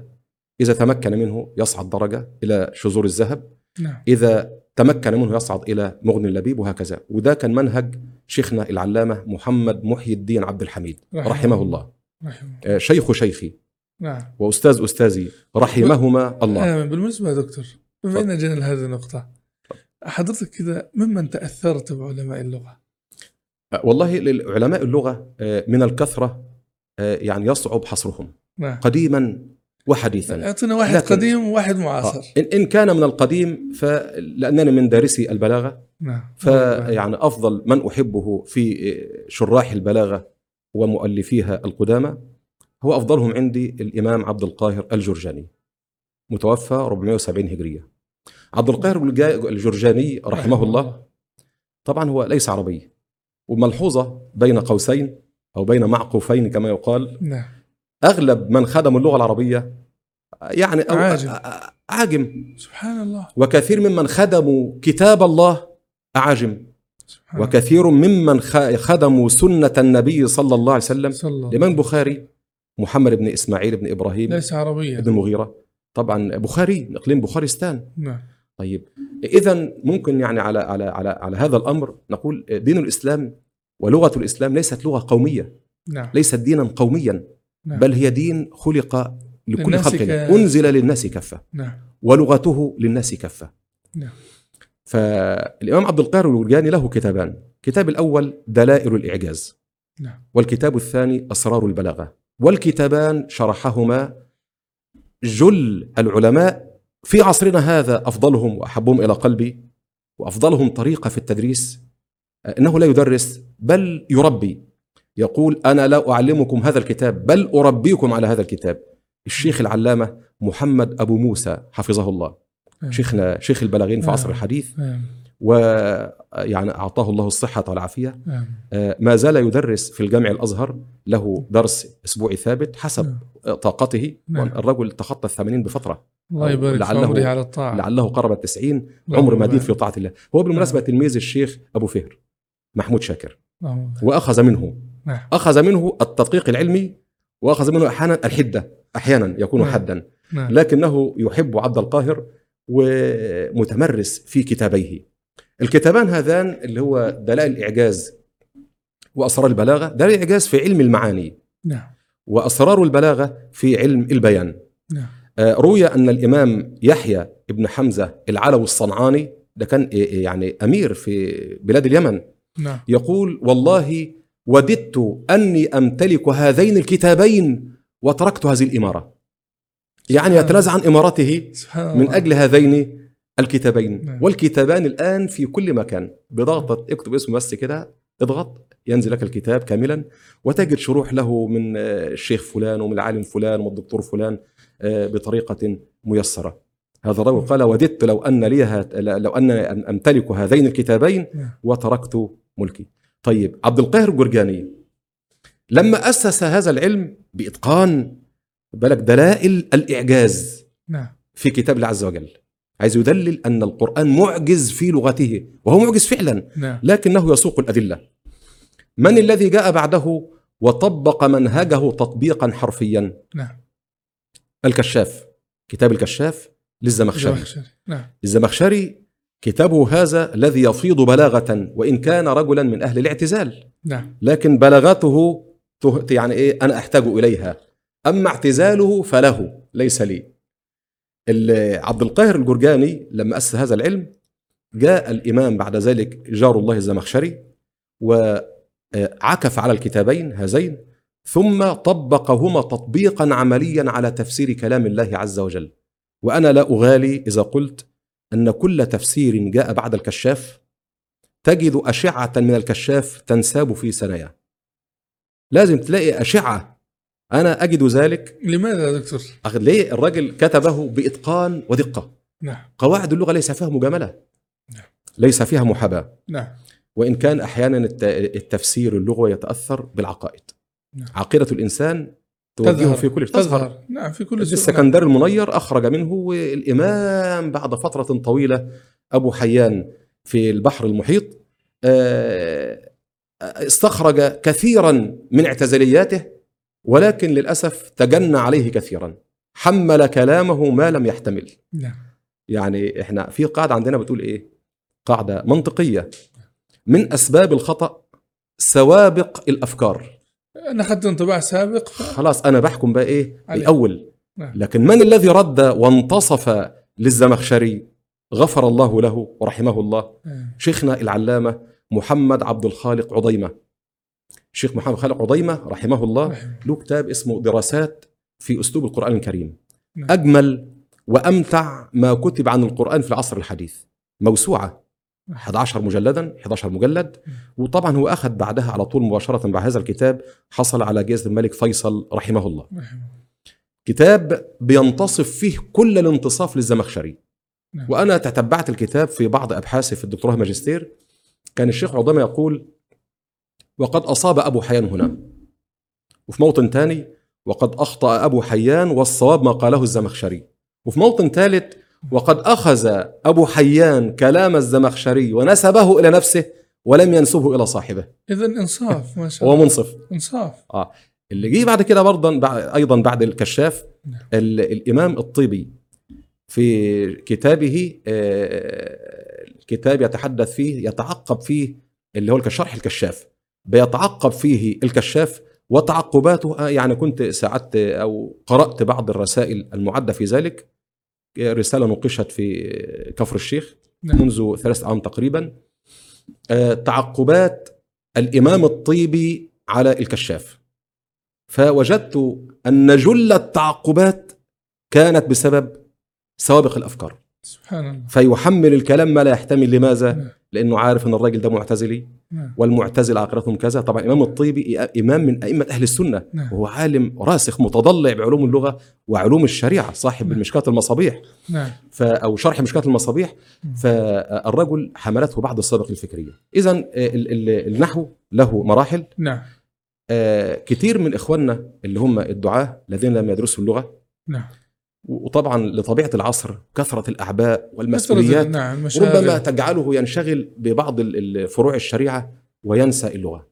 إذا تمكن منه يصعد درجة إلى شذور الذهب. نعم. إذا تمكن منه يصعد إلى مغني اللبيب وهكذا. وده كان منهج شيخنا العلامة محمد محي الدين عبد الحميد رحمه رحمه الله. رحمه آه، شيخ شيخي. نعم. وأستاذ أستاذي رحمهما الله. آه بالمناسبة يا دكتور بما تفضل. أن جينا لهذه النقطة حضرتك كذا ممن تأثرت بعلماء اللغة؟ آه، والله للعلماء اللغة آه، من الكثرة يعني يصعب حصرهم. نعم. قديما وحديثا. أعطينا واحد لكن- قديم وواحد آه، معاصر. إن كان من القديم فلأنني من دارسي البلاغة. نعم. فيعني أفضل من أحبه في شراح البلاغة ومؤلفيها القدامى. هو أفضلهم عندي الإمام عبد القاهر الجرجاني. متوفى 470 هجرية. عبد القاهر الجرجاني رحمه الله. طبعا هو ليس عربي. وملحوظة بين قوسين أو بين معقوفين كما يقال. نعم. أغلب من خدموا اللغة العربية يعني أو عاجم. عاجم. سبحان الله. وكثير ممن خدموا كتاب الله أعاجم. سبحان. وكثير ممن خدموا سنة النبي صلى الله عليه وسلم الإمام البخاري محمد بن إسماعيل بن إبراهيم ليس عربيا. بن المغيرة طبعا بخاري من إقليم بخارستان نعم. طيب إذا ممكن يعني على على على على هذا الأمر نقول دين الإسلام ولغة الإسلام ليست لغة قومية. نعم. ليست دينا قوميا. نعم. بل هي دين خلق لكل خلق. ك- أنزل للناس كافة نعم. ولغته للناس كافة نعم. فالإمام عبد القاهر الورجاني له كتابان. الكتاب الأول دلائل الإعجاز. نعم. والكتاب الثاني أسرار البلاغة. والكتابان شرحهما جل العلماء في عصرنا هذا أفضلهم وأحبهم إلى قلبي وأفضلهم طريقة في التدريس إنه لا يدرس بل يربي. يقول أنا لا أعلمكم هذا الكتاب بل أربيكم على هذا الكتاب. الشيخ العلامة محمد أبو موسى حفظه الله. شيخنا شيخ البلاغين في. عصر الحديث. نعم ويعني أعطاه الله الصحة والعافية. آه، ما زال يدرس في الجامع الأزهر له درس أسبوعي ثابت حسب. طاقته. الرجل تخطى الثمانين بفترة. الله يبارك لعله- عمره على الطاعة. لعله قرب التسعين. عمر مديد بارك. في طاعة الله. هو بالمناسبة تلميذ الشيخ أبو فهر محمود شاكر. وأخذ منه نعم. أخذ منه التدقيق العلمي وأخذ منه أحيانا الحدة أحيانا يكون نعم. حدا. نعم. لكنه يحب عبد القاهر ومتمرس في كتابيه. الكتابان هذان اللي هو دلائل الإعجاز وأسرار البلاغة دلائل الإعجاز في علم المعاني. نعم. وأسرار البلاغة في علم البيان. نعم. آه، روي أن الإمام يحيى ابن حمزة العلوي الصنعاني ده كان إيه- يعني أمير في بلاد اليمن نعم. يقول والله وددت أني أمتلك هذين الكتابين وتركت هذه الإمارة يعني يتنازع عن إمارته من. أجل هذين الكتابين نعم. والكتابان الآن في كل مكان بضغطة اكتب اسمه بس كده اضغط ينزل لك الكتاب كاملا وتجد شروح له من آه، الشيخ فلان ومن العالم فلان والدكتور فلان آه، بطريقة ميسرة هذا الرجل قال وددت لو أن لي لو أن أن أمتلك هذين الكتابين نعم. وتركت ملكي طيب عبد القاهر الجرجاني لما أسس هذا العلم بإتقان بالك دلائل الإعجاز نعم. في كتاب الله عز وجل عايز يدلل أن القرآن معجز في لغته وهو معجز فعلا نعم. لكنه يسوق الأدلة. من الذي جاء بعده وطبق منهجه تطبيقا حرفيا؟ نعم. الكشاف كتاب الكشاف للزمخشري. زمخشري. نعم. الزمخشري كتابه هذا الذي يفيض بلاغة وإن كان رجلا من أهل الاعتزال. نعم. لكن بلاغته ته- يعني إيه أنا أحتاج إليها. أما اعتزاله فله ليس لي. عبد القاهر الجرجاني لما أسس هذا العلم جاء الإمام بعد ذلك جار الله الزمخشري وعكف على الكتابين هذين ثم طبقهما تطبيقا عمليا على تفسير كلام الله عز وجل. وأنا لا أغالي إذا قلت أن كل تفسير جاء بعد الكشاف تجد أشعة من الكشاف تنساب في ثناياه لازم تلاقي أشعة. أنا أجد ذلك. لماذا يا دكتور؟ ليه الراجل كتبه بإتقان ودقة؟ نعم. قواعد اللغة ليس فيها مجاملة. نعم. ليس فيها محاباة. نعم. وإن كان أحيانا الت- التفسير اللغوي يتأثر بالعقائد. نعم. عقيدة الإنسان توجهه في كل تظهر. نعم في كل سوء. السكندري المنير أخرج منه والإمام بعد فترة طويلة أبو حيان في البحر المحيط آه، استخرج كثيرا من اعتزالياته ولكن للأسف تجنى عليه كثيرا. حمل كلامه ما لم يحتمل. نعم. يعني إحنا في قاعدة عندنا بتقول إيه؟ قاعدة منطقية. من أسباب الخطأ سوابق الأفكار. أنا أخذت انطباع سابق خلاص أنا بحكم بقى إيه. الأول نعم. لكن من الذي رد وانتصف للزمخشري غفر الله له ورحمه الله آه. شيخنا العلامة محمد عبد الخالق عضيمة الشيخ محمد خالق عضيمة رحمه الله رحمه. له كتاب اسمه دراسات في أسلوب القرآن الكريم نعم. أجمل وأمتع ما كتب عن القرآن في العصر الحديث موسوعة 11 مجلدا 11 مجلد. وطبعا هو أخذ بعدها على طول مباشرة بعد هذا الكتاب حصل على جائزة الملك فيصل رحمه الله. كتاب بينتصف فيه كل الانتصاف للزمخشري. نعم. وأنا تتبعت الكتاب في بعض أبحاثي في الدكتوراه ماجستير. كان الشيخ عظيمة يقول وقد أصاب أبو حيان هنا. وفي موطن ثاني وقد أخطأ أبو حيان والصواب ما قاله الزمخشري. وفي موطن ثالث وقد أخذ أبو حيان كلام الزمخشري ونسبه إلى نفسه ولم ينسبه إلى صاحبه. اذا إنصاف ما شاء الله. منصف إنصاف. اللي جه بعد كده برضه أيضا بعد الكشاف نعم. ال- الإمام الطيبي في كتابه آه، الكتاب يتحدث فيه يتعقب فيه اللي هو الشرح الكشاف. بيتعقب فيه الكشاف وتعقباته آه، يعني كنت ساعدت أو قرأت بعض الرسائل المعدة في ذلك. آه، رسالة نقشت في كفر الشيخ نعم. منذ ثلاث اعوام تقريبا. آه، تعقبات الإمام الطيبي على الكشاف. فوجدت أن جل التعقبات كانت بسبب سوابق الأفكار. سبحان الله. فيحمل الكلام ما لا يحتمل. لماذا؟ نعم. لأنه عارف أن الراجل ده معتزلي نعم. والمعتزله عقيدتهم كذا. طبعا الامام الطيبي إمام من أئمة أهل السنة. نعم. وهو عالم راسخ متضلع بعلوم اللغة وعلوم الشريعة صاحب نعم. المشكاه المصابيح. نعم. ف أو شرح مشكاه المصابيح. فالرجل حملته بعض السابق الفكرية. اذا ال- ال- النحو له مراحل. نعم. آه، كتير من إخواننا اللي هم الدعاة الذين لم يدرسوا اللغة نعم. وطبعا لطبيعة العصر كثرة الأعباء والمسؤوليات نعم ربما تجعله ينشغل ببعض فروع الشريعة وينسى اللغة.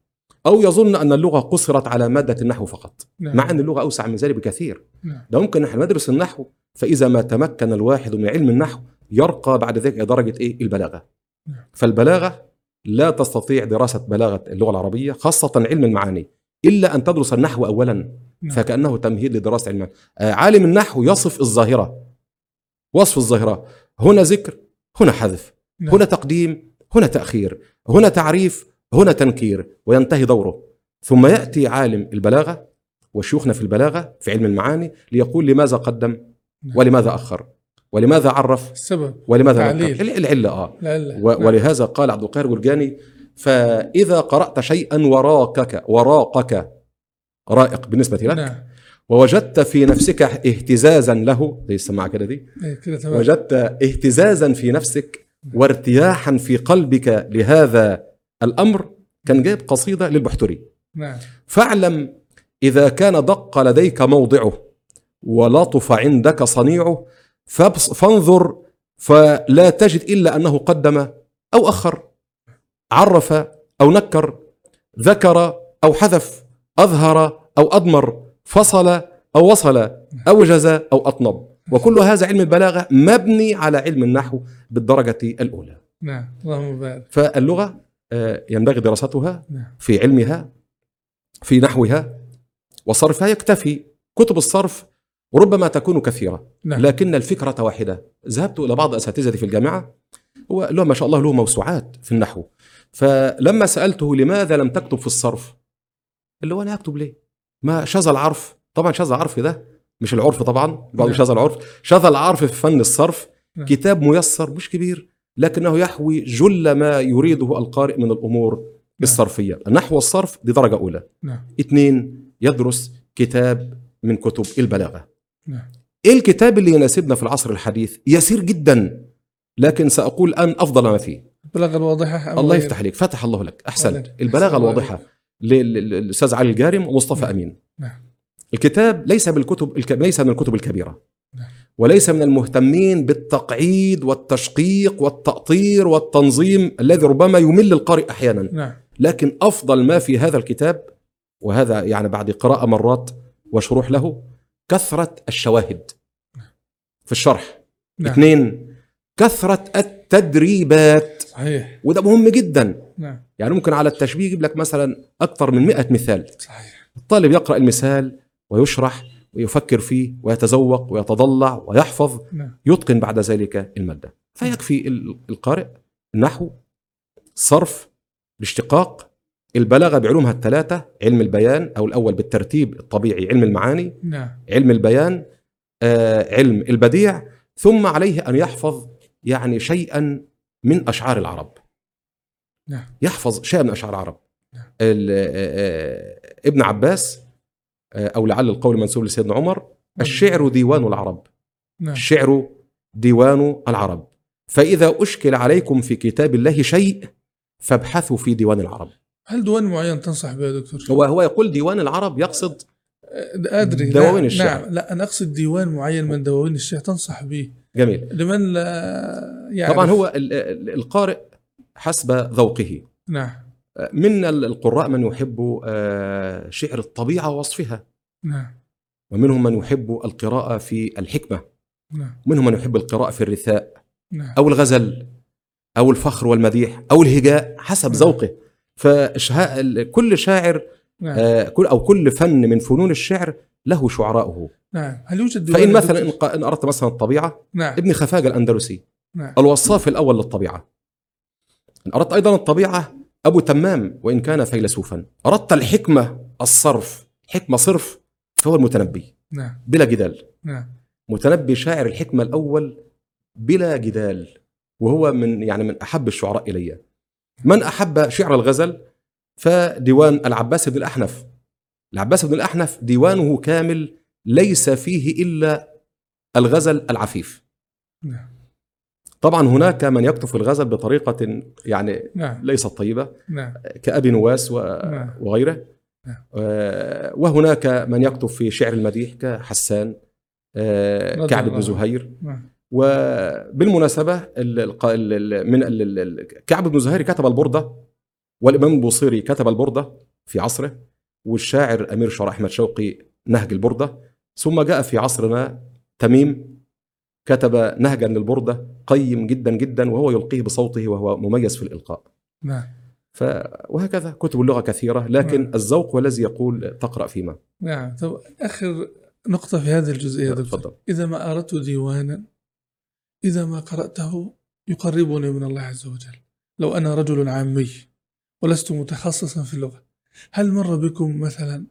أو يظن أن اللغة قصرت على مادة النحو فقط نعم. مع أن اللغة أوسع من ذلك بكثير. نعم. ده ممكن نحن ندرس النحو فإذا ما تمكن الواحد من علم النحو يرقى بعد ذلك إلى درجة إيه؟ البلاغة. نعم. فالبلاغة لا تستطيع دراسة بلاغة اللغة العربية خاصة علم المعاني. إلا أن تدرس النحو اولا. نعم. فكأنه تمهيد لدراسة علم آه، عالم النحو يصف الظاهرة. وصف الظاهرة. هنا ذكر هنا حذف. نعم. هنا تقديم هنا تأخير. هنا تعريف هنا تنكير. وينتهي دوره. ثم يأتي عالم البلاغة وشيوخنا في البلاغة في علم المعاني ليقول لماذا قدم نعم. ولماذا أخر. ولماذا عرف السبب ولماذا تعليل. نكر ال- العلة آه. لا لا. و- نعم. ولهذا قال عبد القاهر جرجاني فإذا قرأت شيئا وراقك وراقك رائق بالنسبة لك. نعم. ووجدت في نفسك اهتزازا له زي السماعة كده دي. إيه تمام. وجدت اهتزازا في نفسك وارتياحا في قلبك لهذا الأمر. كان جايب قصيدة للبحتري. نعم. فاعلم إذا كان دق لديك موضعه ولطف عندك صنيعه فانظر فلا تجد إلا أنه قدم أو أخر عرف أو نكر ذكر أو حذف. أظهر أو أضمر فصل أو وصل اوجز أو أطنب. وكل هذا علم البلاغة مبني على علم النحو بالدرجة الأولى. نعم. اللهم بارك فاللغة آه، ينبغي دراستها نعم. في علمها في نحوها وصرفها يكتفي. كتب الصرف ربما تكون كثيرة. نعم. لكن الفكرة واحدة. ذهبت إلى بعض أساتذتي في الجامعة هو له ما شاء الله له موسوعات في النحو. فلما سألته لماذا لم تكتب في الصرف اللي هو أنا أكتب ليه؟ ما شذا العرف. طبعا شذا العرف ده مش العرف طبعا بعض نعم. شذا العرف. شذا العرف في فن الصرف نعم. كتاب ميسر مش كبير لكنه يحوي جل ما يريده القارئ من الأمور الصرفية. النحو والصرف دي درجة أولى. نعم. اثنين يدرس كتاب من كتب البلاغة. نعم. إيه الكتاب اللي يناسبنا في العصر الحديث؟ يسير جدا لكن سأقول أن أفضل ما فيه. البلاغة الواضحة أم الله؟ يفتح عليك. فتح الله لك. أحسنت. عليك. البلاغة أحسن الله الواضحة لل- لل- للأستاذ علي الجارم ومصطفى نعم. أمين. نعم. الكتاب ليس بالكتب الك... ليس من الكتب الكبيرة. نعم. وليس من المهتمين بالتقعيد والتشقيق والتأطير والتنظيم الذي ربما يمل القارئ أحيانا. نعم. لكن أفضل ما في هذا الكتاب وهذا يعني بعد قراءة مرات وشروح له كثرة الشواهد في الشرح. نعم. اثنين كثرة التدريبات. صحيح. وده مهم جدا. نعم. يعني ممكن على التشبيه يجيب لك مثلا أكثر من 100 مثال. صحيح. الطالب يقرأ المثال ويشرح ويفكر فيه ويتذوق ويتضلع ويحفظ. نعم. يتقن بعد ذلك المادة. فيكفي ال- القارئ النحو صرف الاشتقاق البلاغة بعلومها الثلاثة علم البيان أو الأول بالترتيب الطبيعي علم المعاني نعم. علم البيان آه، علم البديع ثم عليه أن يحفظ يعني شيئا من أشعار العرب. نعم. يحفظ شيئا من أشعار العرب. نعم. ال- آه، آه، ابن عباس آه، أو لعل القول منسوب لسيدنا عمر الشعر ديوان العرب. نعم. الشعر ديوان العرب. فإذا أشكل عليكم في كتاب الله شيء فابحثوا في ديوان العرب. هل ديوان معين تنصح به يا دكتور؟ هو هو يقول ديوان العرب يقصد أدري. دواوين نعم الشعر. نعم. لا أنا أقصد ديوان معين من دواوين الشعر تنصح به. جميل. لمن لا يعرف. طبعا هو ال- ال- القارئ حسب ذوقه. نعم. من القراء من يحب آه، شعر الطبيعة ووصفها. نعم. ومنهم من يحب القراءة في الحكمة. نعم. ومنهم من يحب القراءة في الرثاء نعم. أو الغزل أو الفخر والمديح أو الهجاء حسب نعم. ذوقه. فإشهاء كل شاعر نعم. آه، أو كل فن من فنون الشعر له شعراؤه. نعم. هل يوجد فإن مثلا إن أردت مثلا الطبيعة نعم. ابن خفاجة الأندلسي نعم. الوصاف الأول للطبيعة. إن أردت أيضا الطبيعة أبو تمام وإن كان فيلسوفا. أردت الحكمة الصرف حكمة صرف فهو المتنبي. نعم. بلا جدال. نعم. متنبي شاعر الحكمة الأول بلا جدال وهو من يعني من أحب الشعراء إلي. من أحب شعر الغزل؟ فديوان العباس بن الأحنف. العباس بن الأحنف ديوانه كامل ليس فيه إلا الغزل العفيف. نعم. طبعا هناك من يكتب في الغزل بطريقة يعني نعم. ليست طيبة نعم. كأبي نواس و- نعم. وغيره. نعم. آه، وهناك من يكتب في شعر المديح كحسان آه، كعب بن زهير. نعم. وبالمناسبة من كعب بن زهير كتب البردة والإمام البوصيري كتب البردة في عصره. والشاعر أمير شعراء أحمد شوقي نهج البردة. ثم جاء في عصرنا تميم كتب نهجا للبردة قيم جدا جدا وهو يلقيه بصوته وهو مميز في الإلقاء. نعم. ف وهكذا كتب اللغة كثيرة لكن نعم. الذوق هو الذي يقول تقرأ فيما. نعم. طب آخر نقطة في هذه الجزئية دكتور. تفضل. إذا ما أردت ديوانا إذا ما قرأته يقربني من الله عز وجل. لو أنا رجل عامي ولست متخصصا في اللغة هل مر بكم مثلا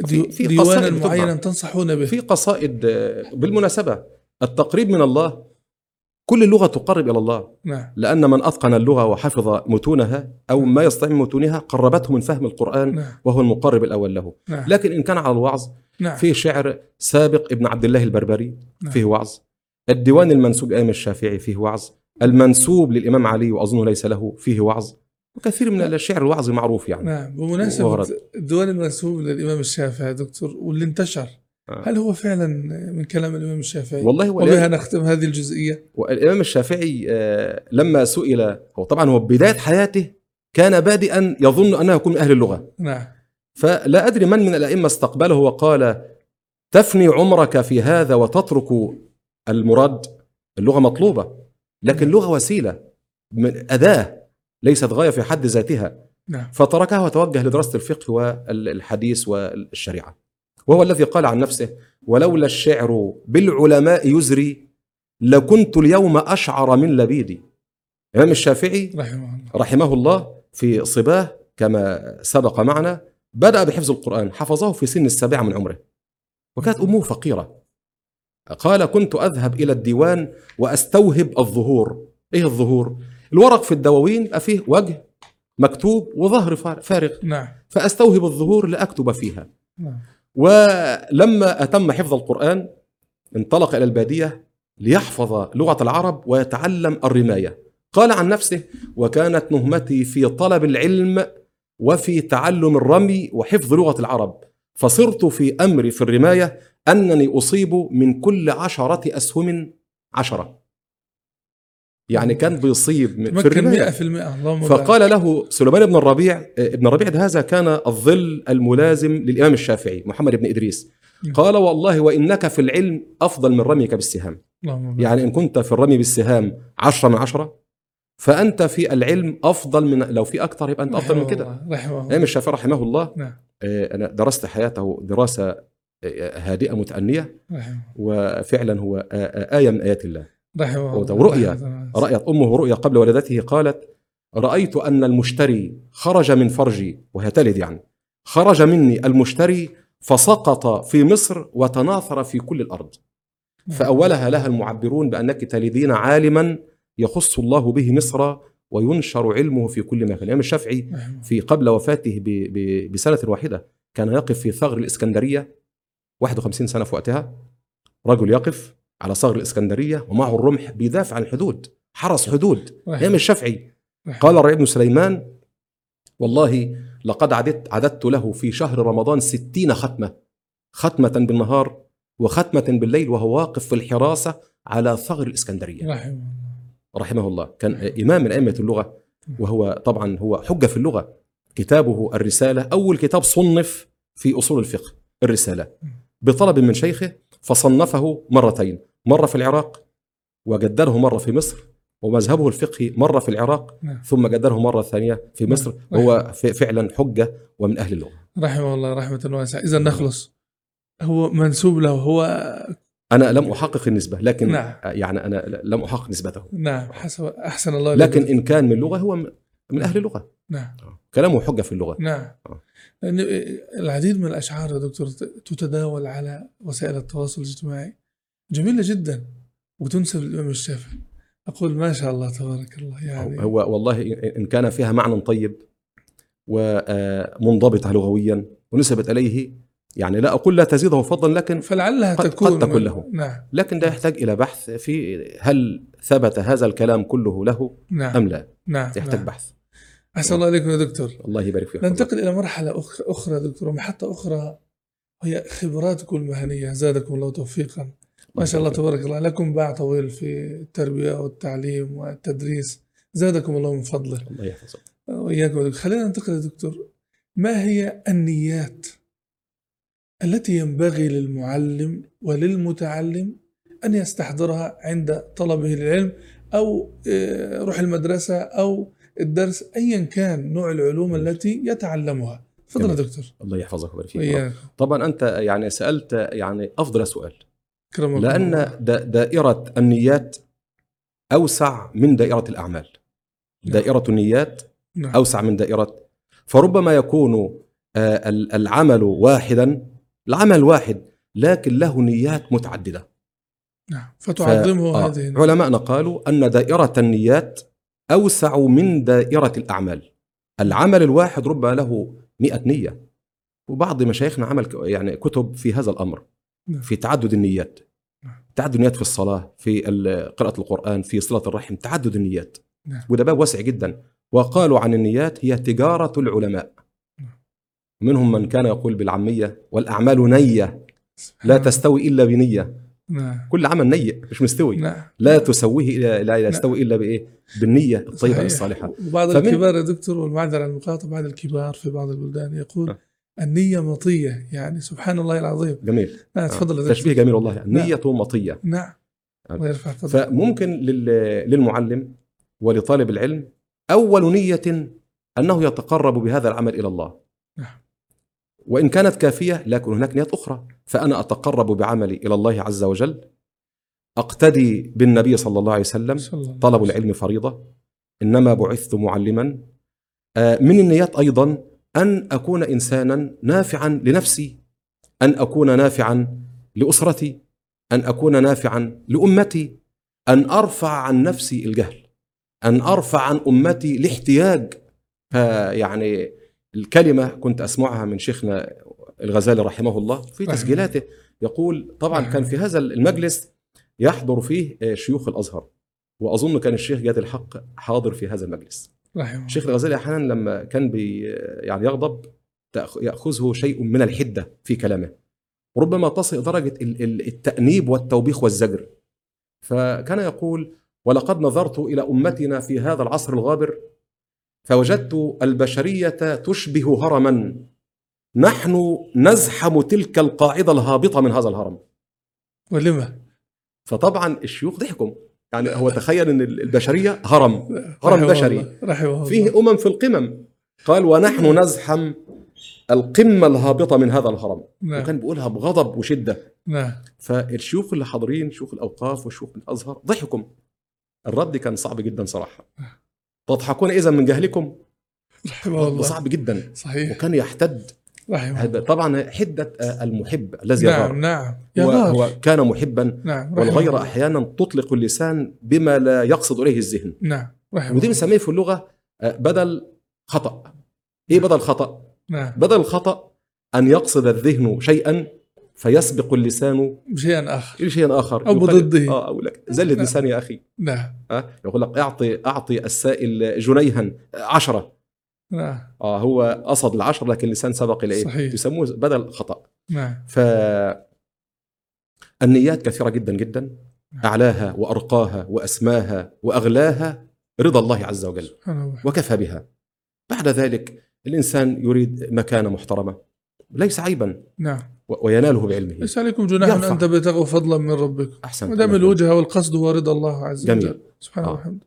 دي في- في ديوانا. معينا تنصحون به؟ في قصائد آه، بالمناسبة التقريب من الله كل لغة تقرب إلى الله. نعم. لأن من أتقن اللغة وحفظ متونها أو ما يستطيع من متونها قربته من فهم القرآن نعم. وهو المقرب الأول له. نعم. لكن إن كان على الوعظ نعم. فيه شعر سابق ابن عبد الله البربري نعم. فيه وعظ. الديوان المنسوب للإمام الشافعي فيه وعظ. المنسوب للإمام علي وأظنه ليس له فيه وعظ. وكثير من الشعر الوعظ معروف يعني. نعم بمناسبة. الديوان المنسوب للإمام الشافعي دكتور واللي انتشر آه. هل هو فعلا من كلام الإمام الشافعي؟ والله هو وبها نختم هذه الجزئية. والإمام الشافعي آه، لما سئل هو طبعا هو بداية حياته كان بادئا يظن أنه يكون من أهل اللغة. نعم. فلا أدري من من الأئمة استقبله وقال تفني عمرك في هذا وتترك المراد اللغة مطلوبة لكن اللغة وسيلة من أداة ليست غاية في حد ذاتها. نعم. فتركها وتوجه لدراسة الفقه والحديث والشريعة. وهو الذي قال عن نفسه ولولا الشعر بالعلماء يزري لكنت اليوم أشعر من لبيدي. الإمام الشافعي رحمه الله. رحمه الله في صباه كما سبق معنا بدأ بحفظ القرآن حفظه في سن السابعة من عمره. وكانت أمه فقيرة. قال كنت أذهب إلى الديوان وأستوهب الظهور. إيه الظهور؟ الورق في الدواوين يبقى فيه وجه مكتوب وظهر فار- فارغ. نعم. فأستوهب الظهور لأكتب فيها. نعم. ولما أتم حفظ القرآن انطلق إلى البادية ليحفظ لغة العرب ويتعلم الرماية. قال عن نفسه وكانت مهمتي في طلب العلم وفي تعلم الرمي وحفظ لغة العرب. فصرت في أمري في الرماية أنني أصيب من كل عشرة أسهم عشرة. يعني كان بيصيب من- في الرماية 100% اللهم. فقال له سليمان بن الربيع ابن الربيع هذا كان الظل الملازم للإمام الشافعي محمد بن إدريس. قال والله وإنك في العلم أفضل من رميك بالسهام. يعني إن كنت في الرمي بالسهام عشرة من عشرة فأنت في العلم أفضل من لو في أكثر يبقى أنت أفضل من كده. الإمام الشافعي رحمه الله. نعم. آه، أنا درست حياته دراسة آه، هادئة متأنية. وفعلا هو آه، آية من آيات الله. الله. رأيت أمه رؤيا قبل ولادته قالت رأيت أن المشتري خرج من فرجي. وهي تلد يعني. خرج مني المشتري فسقط في مصر وتناثر في كل الأرض. فأولها لها المعبرون بأنك تلدين عالما يخص الله به مصر وينشر علمه في كل مكان. الإمام الشافعي رحمه في قبل وفاته ب- ب- بسنة واحدة كان يقف في ثغر الإسكندرية 51 سنة في وقتها رجل يقف على ثغر الإسكندرية ومعه الرمح بيدافع عن الحدود حرس حدود رحمه الإمام الشافعي. قال الربيع بن سليمان والله لقد عددت, عددت له في شهر رمضان ستين ختمة ختمة بالنهار وختمة بالليل وهو واقف في الحراسة على ثغر الإسكندرية. رحمه الله. رحمه الله. كان إمام من أئمة اللغة وهو طبعا هو حجة في اللغة. كتابه الرسالة أول كتاب صنف في أصول الفقه الرسالة. بطلب من شيخه فصنفه مرتين. مرة في العراق وجدده مرة في مصر ومذهبه الفقهي مرة في العراق نعم. ثم جدده مرة ثانية في مصر. نعم. وهو ف- فعلا حجة ومن أهل اللغة. رحمه الله رحمة واسعة. إذا نخلص. هو منسوب له هو أنا لم أحقق النسبة لكن نعم. يعني أنا لم أحقق نسبته. نعم. حسب أحسن الله لكن. إن كان من لغة هو من أهل اللغة. نعم. كلامه حجة في اللغة. نعم. آه. لأن العديد من الأشعار يا دكتور تتداول على وسائل التواصل الاجتماعي. جميلة جدا وتنسب للإمام الشافعي. أقول ما شاء الله تبارك الله يعني هو والله إن كان فيها معنى طيب ومنضبطة لغويا ونسبت إليه يعني لا أقول لا تزيده فضلا لكن فلعلها قد- تكون قد تكون له. نعم. لكن ده يحتاج إلى بحث في هل ثبت هذا الكلام كله له نعم. أم لا. نعم يحتاج نعم. بحث. أحسن الله عليكم يا دكتور. الله يبارك فيك. ننتقل إلى مرحلة أخ- أخرى دكتور ومحطة أخرى هي خبراتكم المهنية. زادكم الله توفيقا. ما شاء الله تبارك الله. لكم باع طويل في التربية والتعليم والتدريس. زادكم الله من فضله. الله يحفظك. وإياكم. خلينا ننتقل يا دكتور. ما هي النيات التي ينبغي للمعلم وللمتعلم أن يستحضرها عند طلبه للعلم أو آه، روح المدرسة أو الدرس أيا كان نوع العلوم التي يتعلمها. تفضل يا. دكتور. الله يحفظك ويبارك فيك. طبعا أنت يعني سألت يعني أفضل سؤال. لأن دائرة النيات أوسع من دائرة الأعمال. نعم. دائرة النيات نعم. أوسع من دائرة فربما يكون آه، ال- العمل واحدا العمل واحد لكن له نيات متعددة. نعم. فتعظمه ف- آه، هذه علماءنا قالوا أن دائرة النيات أوسع من دائرة الأعمال. العمل الواحد ربما له مئة نية. وبعض مشايخنا عمل يعني كتب في هذا الأمر. نعم. في تعدد النيات نعم. تعدد النيات في الصلاة في قراءة القرآن في صلة الرحم تعدد النيات نعم. وده باب واسع جدا وقالوا عن النيات هي تجارة العلماء نعم. منهم من كان يقول بالعامية والأعمال نية لا نعم. تستوي إلا بنية نعم كل عمل نية مش مستوي نعم لا تسويه إلا لا يستوي إلا بإيه بالنية الطيبة صحيح. الصالحة وبعض فمن- الكبار يا دكتور والمعذرة عن المقاطعة بعض الكبار في بعض البلدان يقول آه. النية مطية يعني سبحان الله العظيم. جميل. آه تفضل. تشبيه جميل والله. النية مطية. نعم. نعم. الله يرفع قدرك فممكن لل- للمعلم ولطالب العلم أول نية أنه يتقرب بهذا العمل إلى الله. نعم. وإن كانت كافية لكن هناك نيات أخرى. فأنا أتقرب بعملي إلى الله عز وجل. أقتدي بالنبي صلى الله عليه وسلم طلب. العلم فريضة. إنما بعثت معلما. آه، من النيات أيضا أن أكون إنسانا نافعا لنفسي أن أكون نافعا لأسرتي أن أكون نافعا لأمتي أن أرفع عن نفسي الجهل أن أرفع عن أمتي الاحتياج. فيعني الكلمة كنت أسمعها من شيخنا الغزالي رحمه الله في تسجيلاته. يقول طبعا كان في هذا المجلس يحضر فيه آه، شيوخ الأزهر وأظن كان الشيخ جاد الحق حاضر في هذا المجلس. الشيخ الغزالي أحيانا لما كان بي يعني يغضب يأخذه شيء من الحدة في كلامه. ربما تصل درجة ال- ال- التأنيب والتوبيخ والزجر. فكان يقول ولقد نظرت إلى أمتنا في هذا العصر الغابر فوجدت البشرية تشبه هرما. نحن نزحم تلك القاعدة الهابطة من هذا الهرم. ولما فطبعا الشيوخ ضحكوا. يعني هو تخيل إن البشرية هرم هرم بشري. فيه أمم في القمم. قال ونحن نزحم القمة الهابطة من هذا الهرم. نعم. وكان بيقولها بغضب وشدة. نعم. فالشيوخ اللي حاضرين شيوخ الأوقاف وشيوخ الأزهر. ضحكوا الرد كان صعب جدا صراحة. تضحكون اذا من جهلكم؟ رحمه الله. صعب جدا. صحيح. وكان يحتد. هذا طبعا حدة آه، المحب الذي نعم يغار نعم. هو, كان محبا نعم رحمه والغير الله. أحيانا تطلق اللسان بما لا يقصد إليه الذهن. نعم ودي. بنسميه في اللغة آه، بدل خطأ. إيه بدل خطأ؟ نعم. بدل الخطا أن يقصد الذهن شيئا فيسبق اللسان آخر. إلى شيء آخر. أو يقال- بضده. آه أقول لك. زلت نعم. لساني يا أخي. نعم. أه؟ يقول لك اعطي اعطي السائل جنيها عشرة. نعم. آه هو قصد العشر لكن اللسان سبق إلى صحيح. إيه يسموه بدل خطأ. نعم. ف النيات كثيرة جدا جدا. أعلاها وأرقاها وأسماها وأغلاها رضا الله عز وجل. وكفى بها. بعد ذلك الإنسان يريد مكانة محترمة ليس عيبا. نعم. ويناله بعلمه. ليس عليكم جناح يرفع. أن تبتغوا فضلا من ربكم. أحسن ما دام الوجهة والقصد هو رضا الله عز جميل. وجل سبحانه آه. وتعالى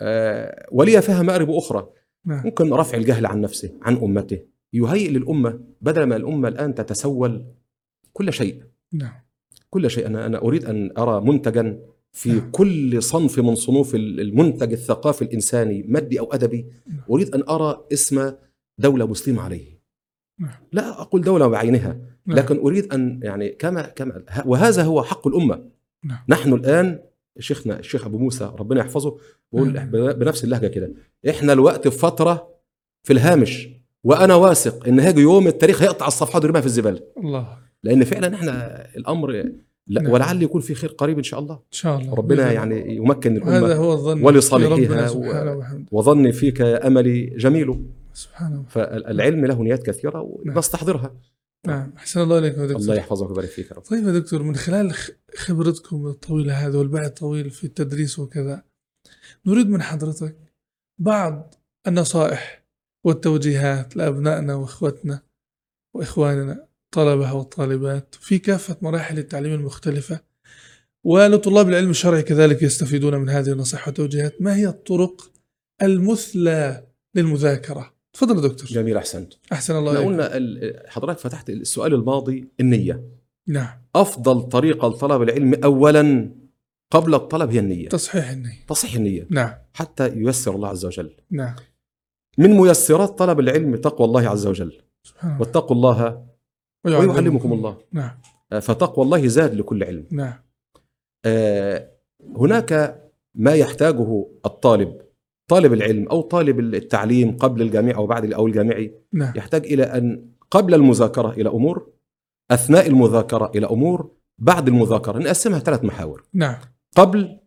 آه. ولي فيها مآرب أخرى. نعم ممكن رفع الجهل عن نفسه عن أمته يهيئ للأمة بدل ما الأمة الآن تتسول كل شيء نعم كل شيء أنا أنا أريد أن أرى منتجا في نعم. كل صنف من صنوف المنتج الثقافي الإنساني مادي أو أدبي نعم. أريد أن أرى اسم دولة مسلمة عليه نعم. لا أقول دولة بعينها نعم. لكن أريد أن يعني كما كما وهذا هو حق الأمة نعم. نحن الآن شيخنا الشيخ أبو موسى ربنا يحفظه نعم. بنفس اللهجة كده إحنا الوقت في فترة في الهامش وأنا واثق إن هيجي يوم التاريخ هيقطع الصفحات ويرميها في الزبالة الله لأن فعلا إحنا الأمر لا نعم. ولعل يكون في خير قريب إن شاء الله إن شاء الله ربنا يعني يمكن الله. وهذا الأمة هو الظن ولصالحها وظني فيك يا أملي جميل سبحانه وتعالى. فالعلم له نيات كثيرة نعم. ونستحضرها نعم أحسن الله إليكم يا الله دكتور يحفظك ويبارك فيك يا رب. طيب يا دكتور من خلال خبرتكم الطويلة هذه والبعد الطويل في التدريس وكذا نريد من حضرتك بعض النصائح والتوجيهات لأبنائنا وإخوتنا وإخواننا الطلبة والطالبات في كافة مراحل التعليم المختلفة ولطلاب العلم الشرعي كذلك يستفيدون من هذه النصائح والتوجيهات. ما هي الطرق المثلى للمذاكرة؟ تفضل يا دكتور. جميل أحسنت. أحسن الله إحنا قلنا حضرتك فتحت السؤال الماضي النية. نعم. أفضل طريقة لطلب العلم أولا قبل الطلب هي النية. تصحيح النية. تصحيح النية. نعم. حتى ييسر الله عز وجل. نعم. من ميسرات طلب العلم تقوى الله عز وجل. سبحان الله. واتقوا الله ويعلمكم الله. نعم. آه، فتقوى الله زاد لكل علم. نعم. آه، هناك ما يحتاجه الطالب طالب العلم أو طالب التعليم قبل الجامعة أو بعد أو الجامعي نعم. يحتاج إلى أن قبل المذاكرة إلى أمور أثناء المذاكرة إلى أمور بعد المذاكرة نقسمها ثلاث محاور. نعم. قبل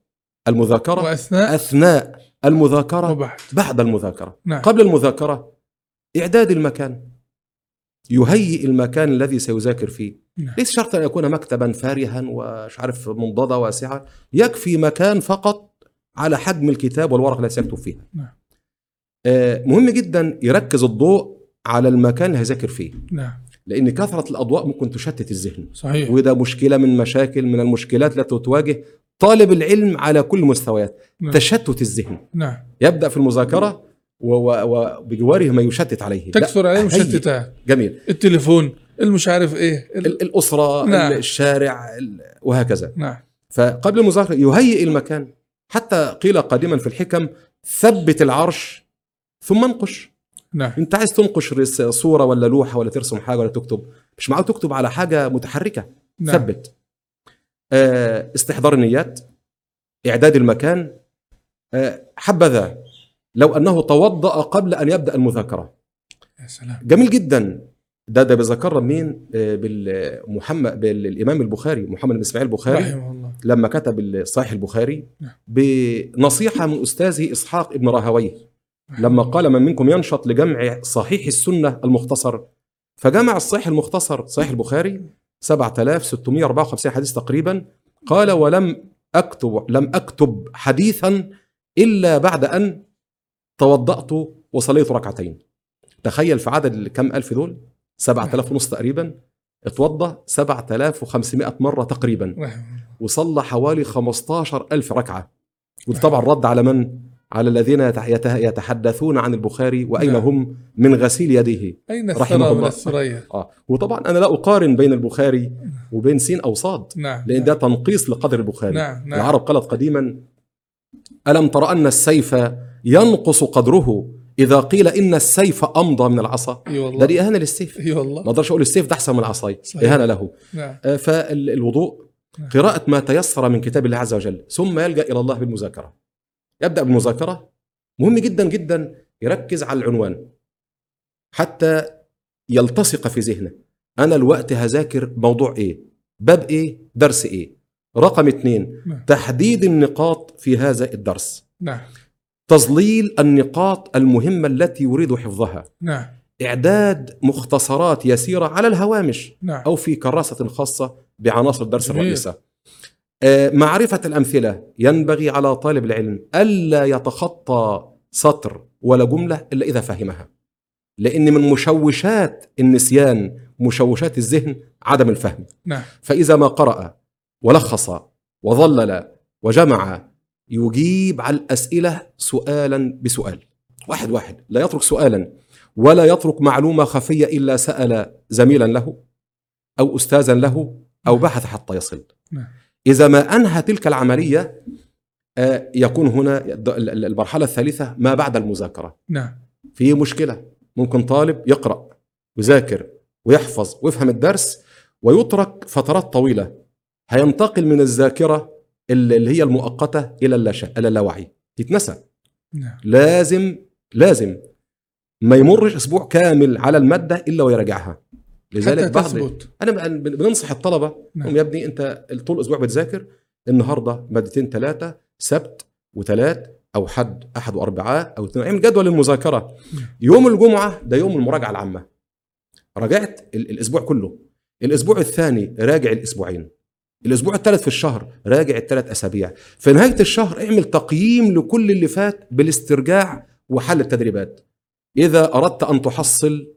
المذاكرة وأثناء أثناء المذاكرة وبعد بعد المذاكرة. نعم. قبل المذاكرة إعداد المكان. يهيئ المكان الذي سيذاكر فيه. نعم. ليس شرط أن يكون مكتبا فارها ومش عارف منضدة واسعة. يكفي مكان فقط على حجم الكتاب والورق الذي سيكتب فيها نعم. آه، مهم جدا يركز الضوء على المكان اللي هيذاكر فيه. نعم. لأن كثرة الأضواء ممكن تشتت الذهن. صحيح. وده مشكلة من مشاكل من المشكلات التي تواجه طالب العلم على كل المستويات نعم. تشتت الذهن. نعم. يبدأ في و- وبجواره ما يشتت عليه. تكثر عليه هيئ. المشتتات جميل. التليفون المش عارف إيه ال... ال- الأسرة نعم. الشارع ال- وهكذا. نعم. فقبل المذاكرة يهيئ المكان. حتى قيل قديما في الحكم ثبت العرش ثم انقش. نعم. انت عايز تنقش صورة ولا لوحة ولا ترسم حاجة ولا تكتب؟ مش معقول تكتب على حاجة متحركة. نعم. ثبت. آه، استحضار النيات إعداد المكان. آه، حبذا لو أنه توضأ قبل أن يبدأ المذاكرة. يا سلام. جميل جدا. ده ده بيذكرنا مين؟ آه، بالمحمد بالإمام البخاري محمد بن إسماعيل البخاري رحمه الله. لما كتب صحيح البخاري نعم. بنصيحة من أستاذه إسحاق ابن راهويه. لما قال من منكم ينشط لجمع صحيح السنة المختصر؟ فجمع الصحيح المختصر صحيح البخاري 7654 حديث تقريبا. قال ولم اكتب لم أكتب حديثا إلا بعد أن توضأت وصليت ركعتين. تخيل في عدد كم ألف دول؟ 7000 ونص تقريبا اتوضى 7500 مرة تقريبا. وصلى حوالي 15000 ركعة. وده طبعا رد على من؟ على الذين يتحدثون عن البخاري وأين نعم. هم من غسيل يديه أين رحمه الله. الثريا؟ آه. وطبعا أنا لا أقارن بين البخاري وبين سين أو صاد نعم. لأن ده تنقيص لقدر البخاري. نعم نعم. العرب قالت قديما ألم تر أن السيف ينقص قدره؟ إذا قيل إن السيف أمضى من العصا ده دي إهانة للسيف. إي ما والله أقدرش أقول السيف ده أحسن من العصاية صحيح. إهانة له. نعم. آه، فالوضوء نعم. قراءة ما تيسر من كتاب الله عز وجل ثم يلجأ إلى الله بالمذاكرة. يبدأ بالمذاكرة. مهم جدا جدا يركز على العنوان. حتى يلتصق في ذهنه. أنا الوقت هذاكر موضوع إيه؟ باب إيه؟ درس إيه؟ رقم اثنين. نعم. تحديد النقاط في هذا الدرس. نعم. تظليل النقاط المهمة التي يريد حفظها. نعم. إعداد مختصرات يسيرة على الهوامش نعم. أو في كراسة خاصة بعناصر الدرس. الرئيسة آه، معرفة الأمثلة ينبغي على طالب العلم ألا يتخطى سطر ولا جملة إلا إذا فهمها. لأن من مشوشات النسيان مشوشات الذهن عدم الفهم. نعم. فإذا ما قرأ ولخص وظلل وجمع يجيب على الأسئلة سؤالا بسؤال. واحد واحد. لا يترك سؤالا ولا يترك معلومة خفية إلا سأل زميلا له أو أستاذا له أو بحث حتى يصل. نعم. إذا ما أنهى تلك العملية آه، يكون هنا المرحلة الثالثة ما بعد المذاكرة. نعم. في مشكلة. ممكن طالب يقرأ ويذاكر ويحفظ ويفهم الدرس ويترك فترات طويلة. هينتقل من الذاكرة اللي هي المؤقتة إلى اللا شيء- إلى اللاوعي. يتنسى. نعم. لازم لازم ما يمرش أسبوع كامل على المادة إلا ويراجعها. لذلك بعض تثبت. أنا بن- بن- بننصح الطلبة. نعم. يا ابني أنت طول الأسبوع بتذاكر النهارده مادتين ثلاثة سبت وثلاث أو حد أحد واربعاء أو اثنين. أعمل جدول المذاكرة. نعم. يوم الجمعة ده يوم المراجعة العامة. راجعت ال- الأسبوع كله. الأسبوع الثاني راجع الأسبوعين. الأسبوع الثالث في الشهر راجع الثلاث أسابيع. في نهاية الشهر اعمل تقييم لكل اللي فات بالاسترجاع وحل التدريبات. إذا أردت أن تحصل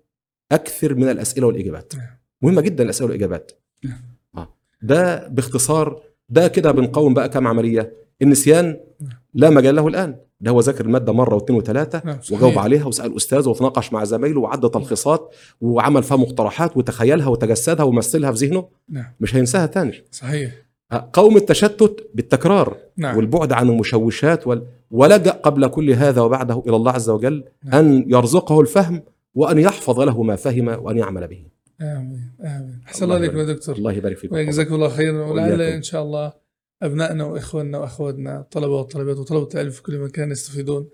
أكثر من الأسئلة والإجابات. نعم. مهمة جدا الأسئلة والإجابات. نعم. آه. ده باختصار ده كده بنقوم بقى كم عملية. النسيان لا مجال له الآن. ده هو ذاكر المادة مرة واثنين وثلاثة نعم. وجاوب عليها وسأل أستاذه وتناقش مع زمايله وعد تلخيصات وعمل فيها مقترحات وتخيلها وتجسدها ومثلها في ذهنه. نعم. مش هينساها تاني. صحيح. آه، قوم التشتت بالتكرار نعم. والبعد عن المشوشات وال... ولجأ قبل كل هذا وبعده إلى الله عز وجل نعم. أن يرزقه الفهم وأن يحفظ له ما فهم وأن يعمل به. آمين آمين. أحسن الله عليكم يا دكتور. الله يبارك فيكم وجزاكم الله خيرا. ولعل. إن شاء الله. أبنائنا وإخواننا وأخواتنا الطلبه والطالبات وطلبة العلم في كل مكان يستفيدون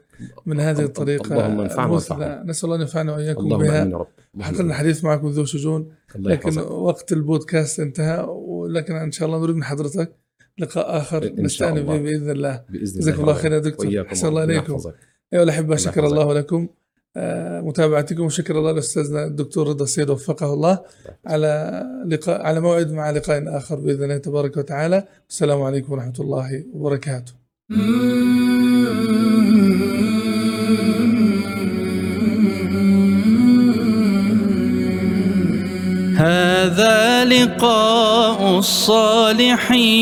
من هذه اللهم الطريقة اللهم انفعنا المثلى وانفعهم. نسأل الله أن ينفعنا وإياكم اللهم بها آمين. الحديث معكم ذو شجون الله لكن يحفظك وقت البودكاست انتهى ولكن إن شاء الله نريد من حضرتك لقاء آخر إن شاء نستأنف به الله. بإذن الله بإذن جزاكم الله رب. خير يا دكتور وإياكم احسن الله. ايها الاحبه الله شكر. الله لكم متابعتكم وشكر الله لاستاذنا الدكتور رضا السيد وفقه الله على لقاء على موعد مع لقاء آخر بإذن الله تبارك وتعالى. السلام عليكم ورحمة الله وبركاته. هذا لقاء الصالحين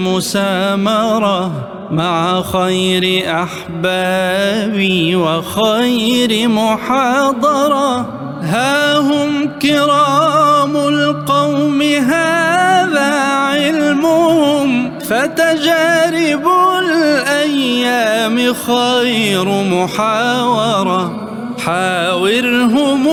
مسامرة. مع خير أحبابي وخير محاضرة. ها هم كرام القوم هذا علمهم. فتجارب الأيام خير محاورة. حاورهم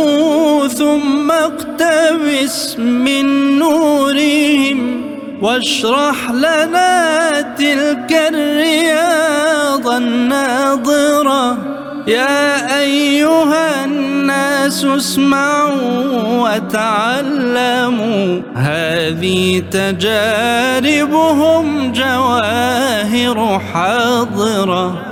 ثم اقتبس من نورهم. واشرح لنا تلك الرياض الناظرة. يا أيها الناس اسمعوا وتعلموا. هذه تجاربهم جواهر حاضرة.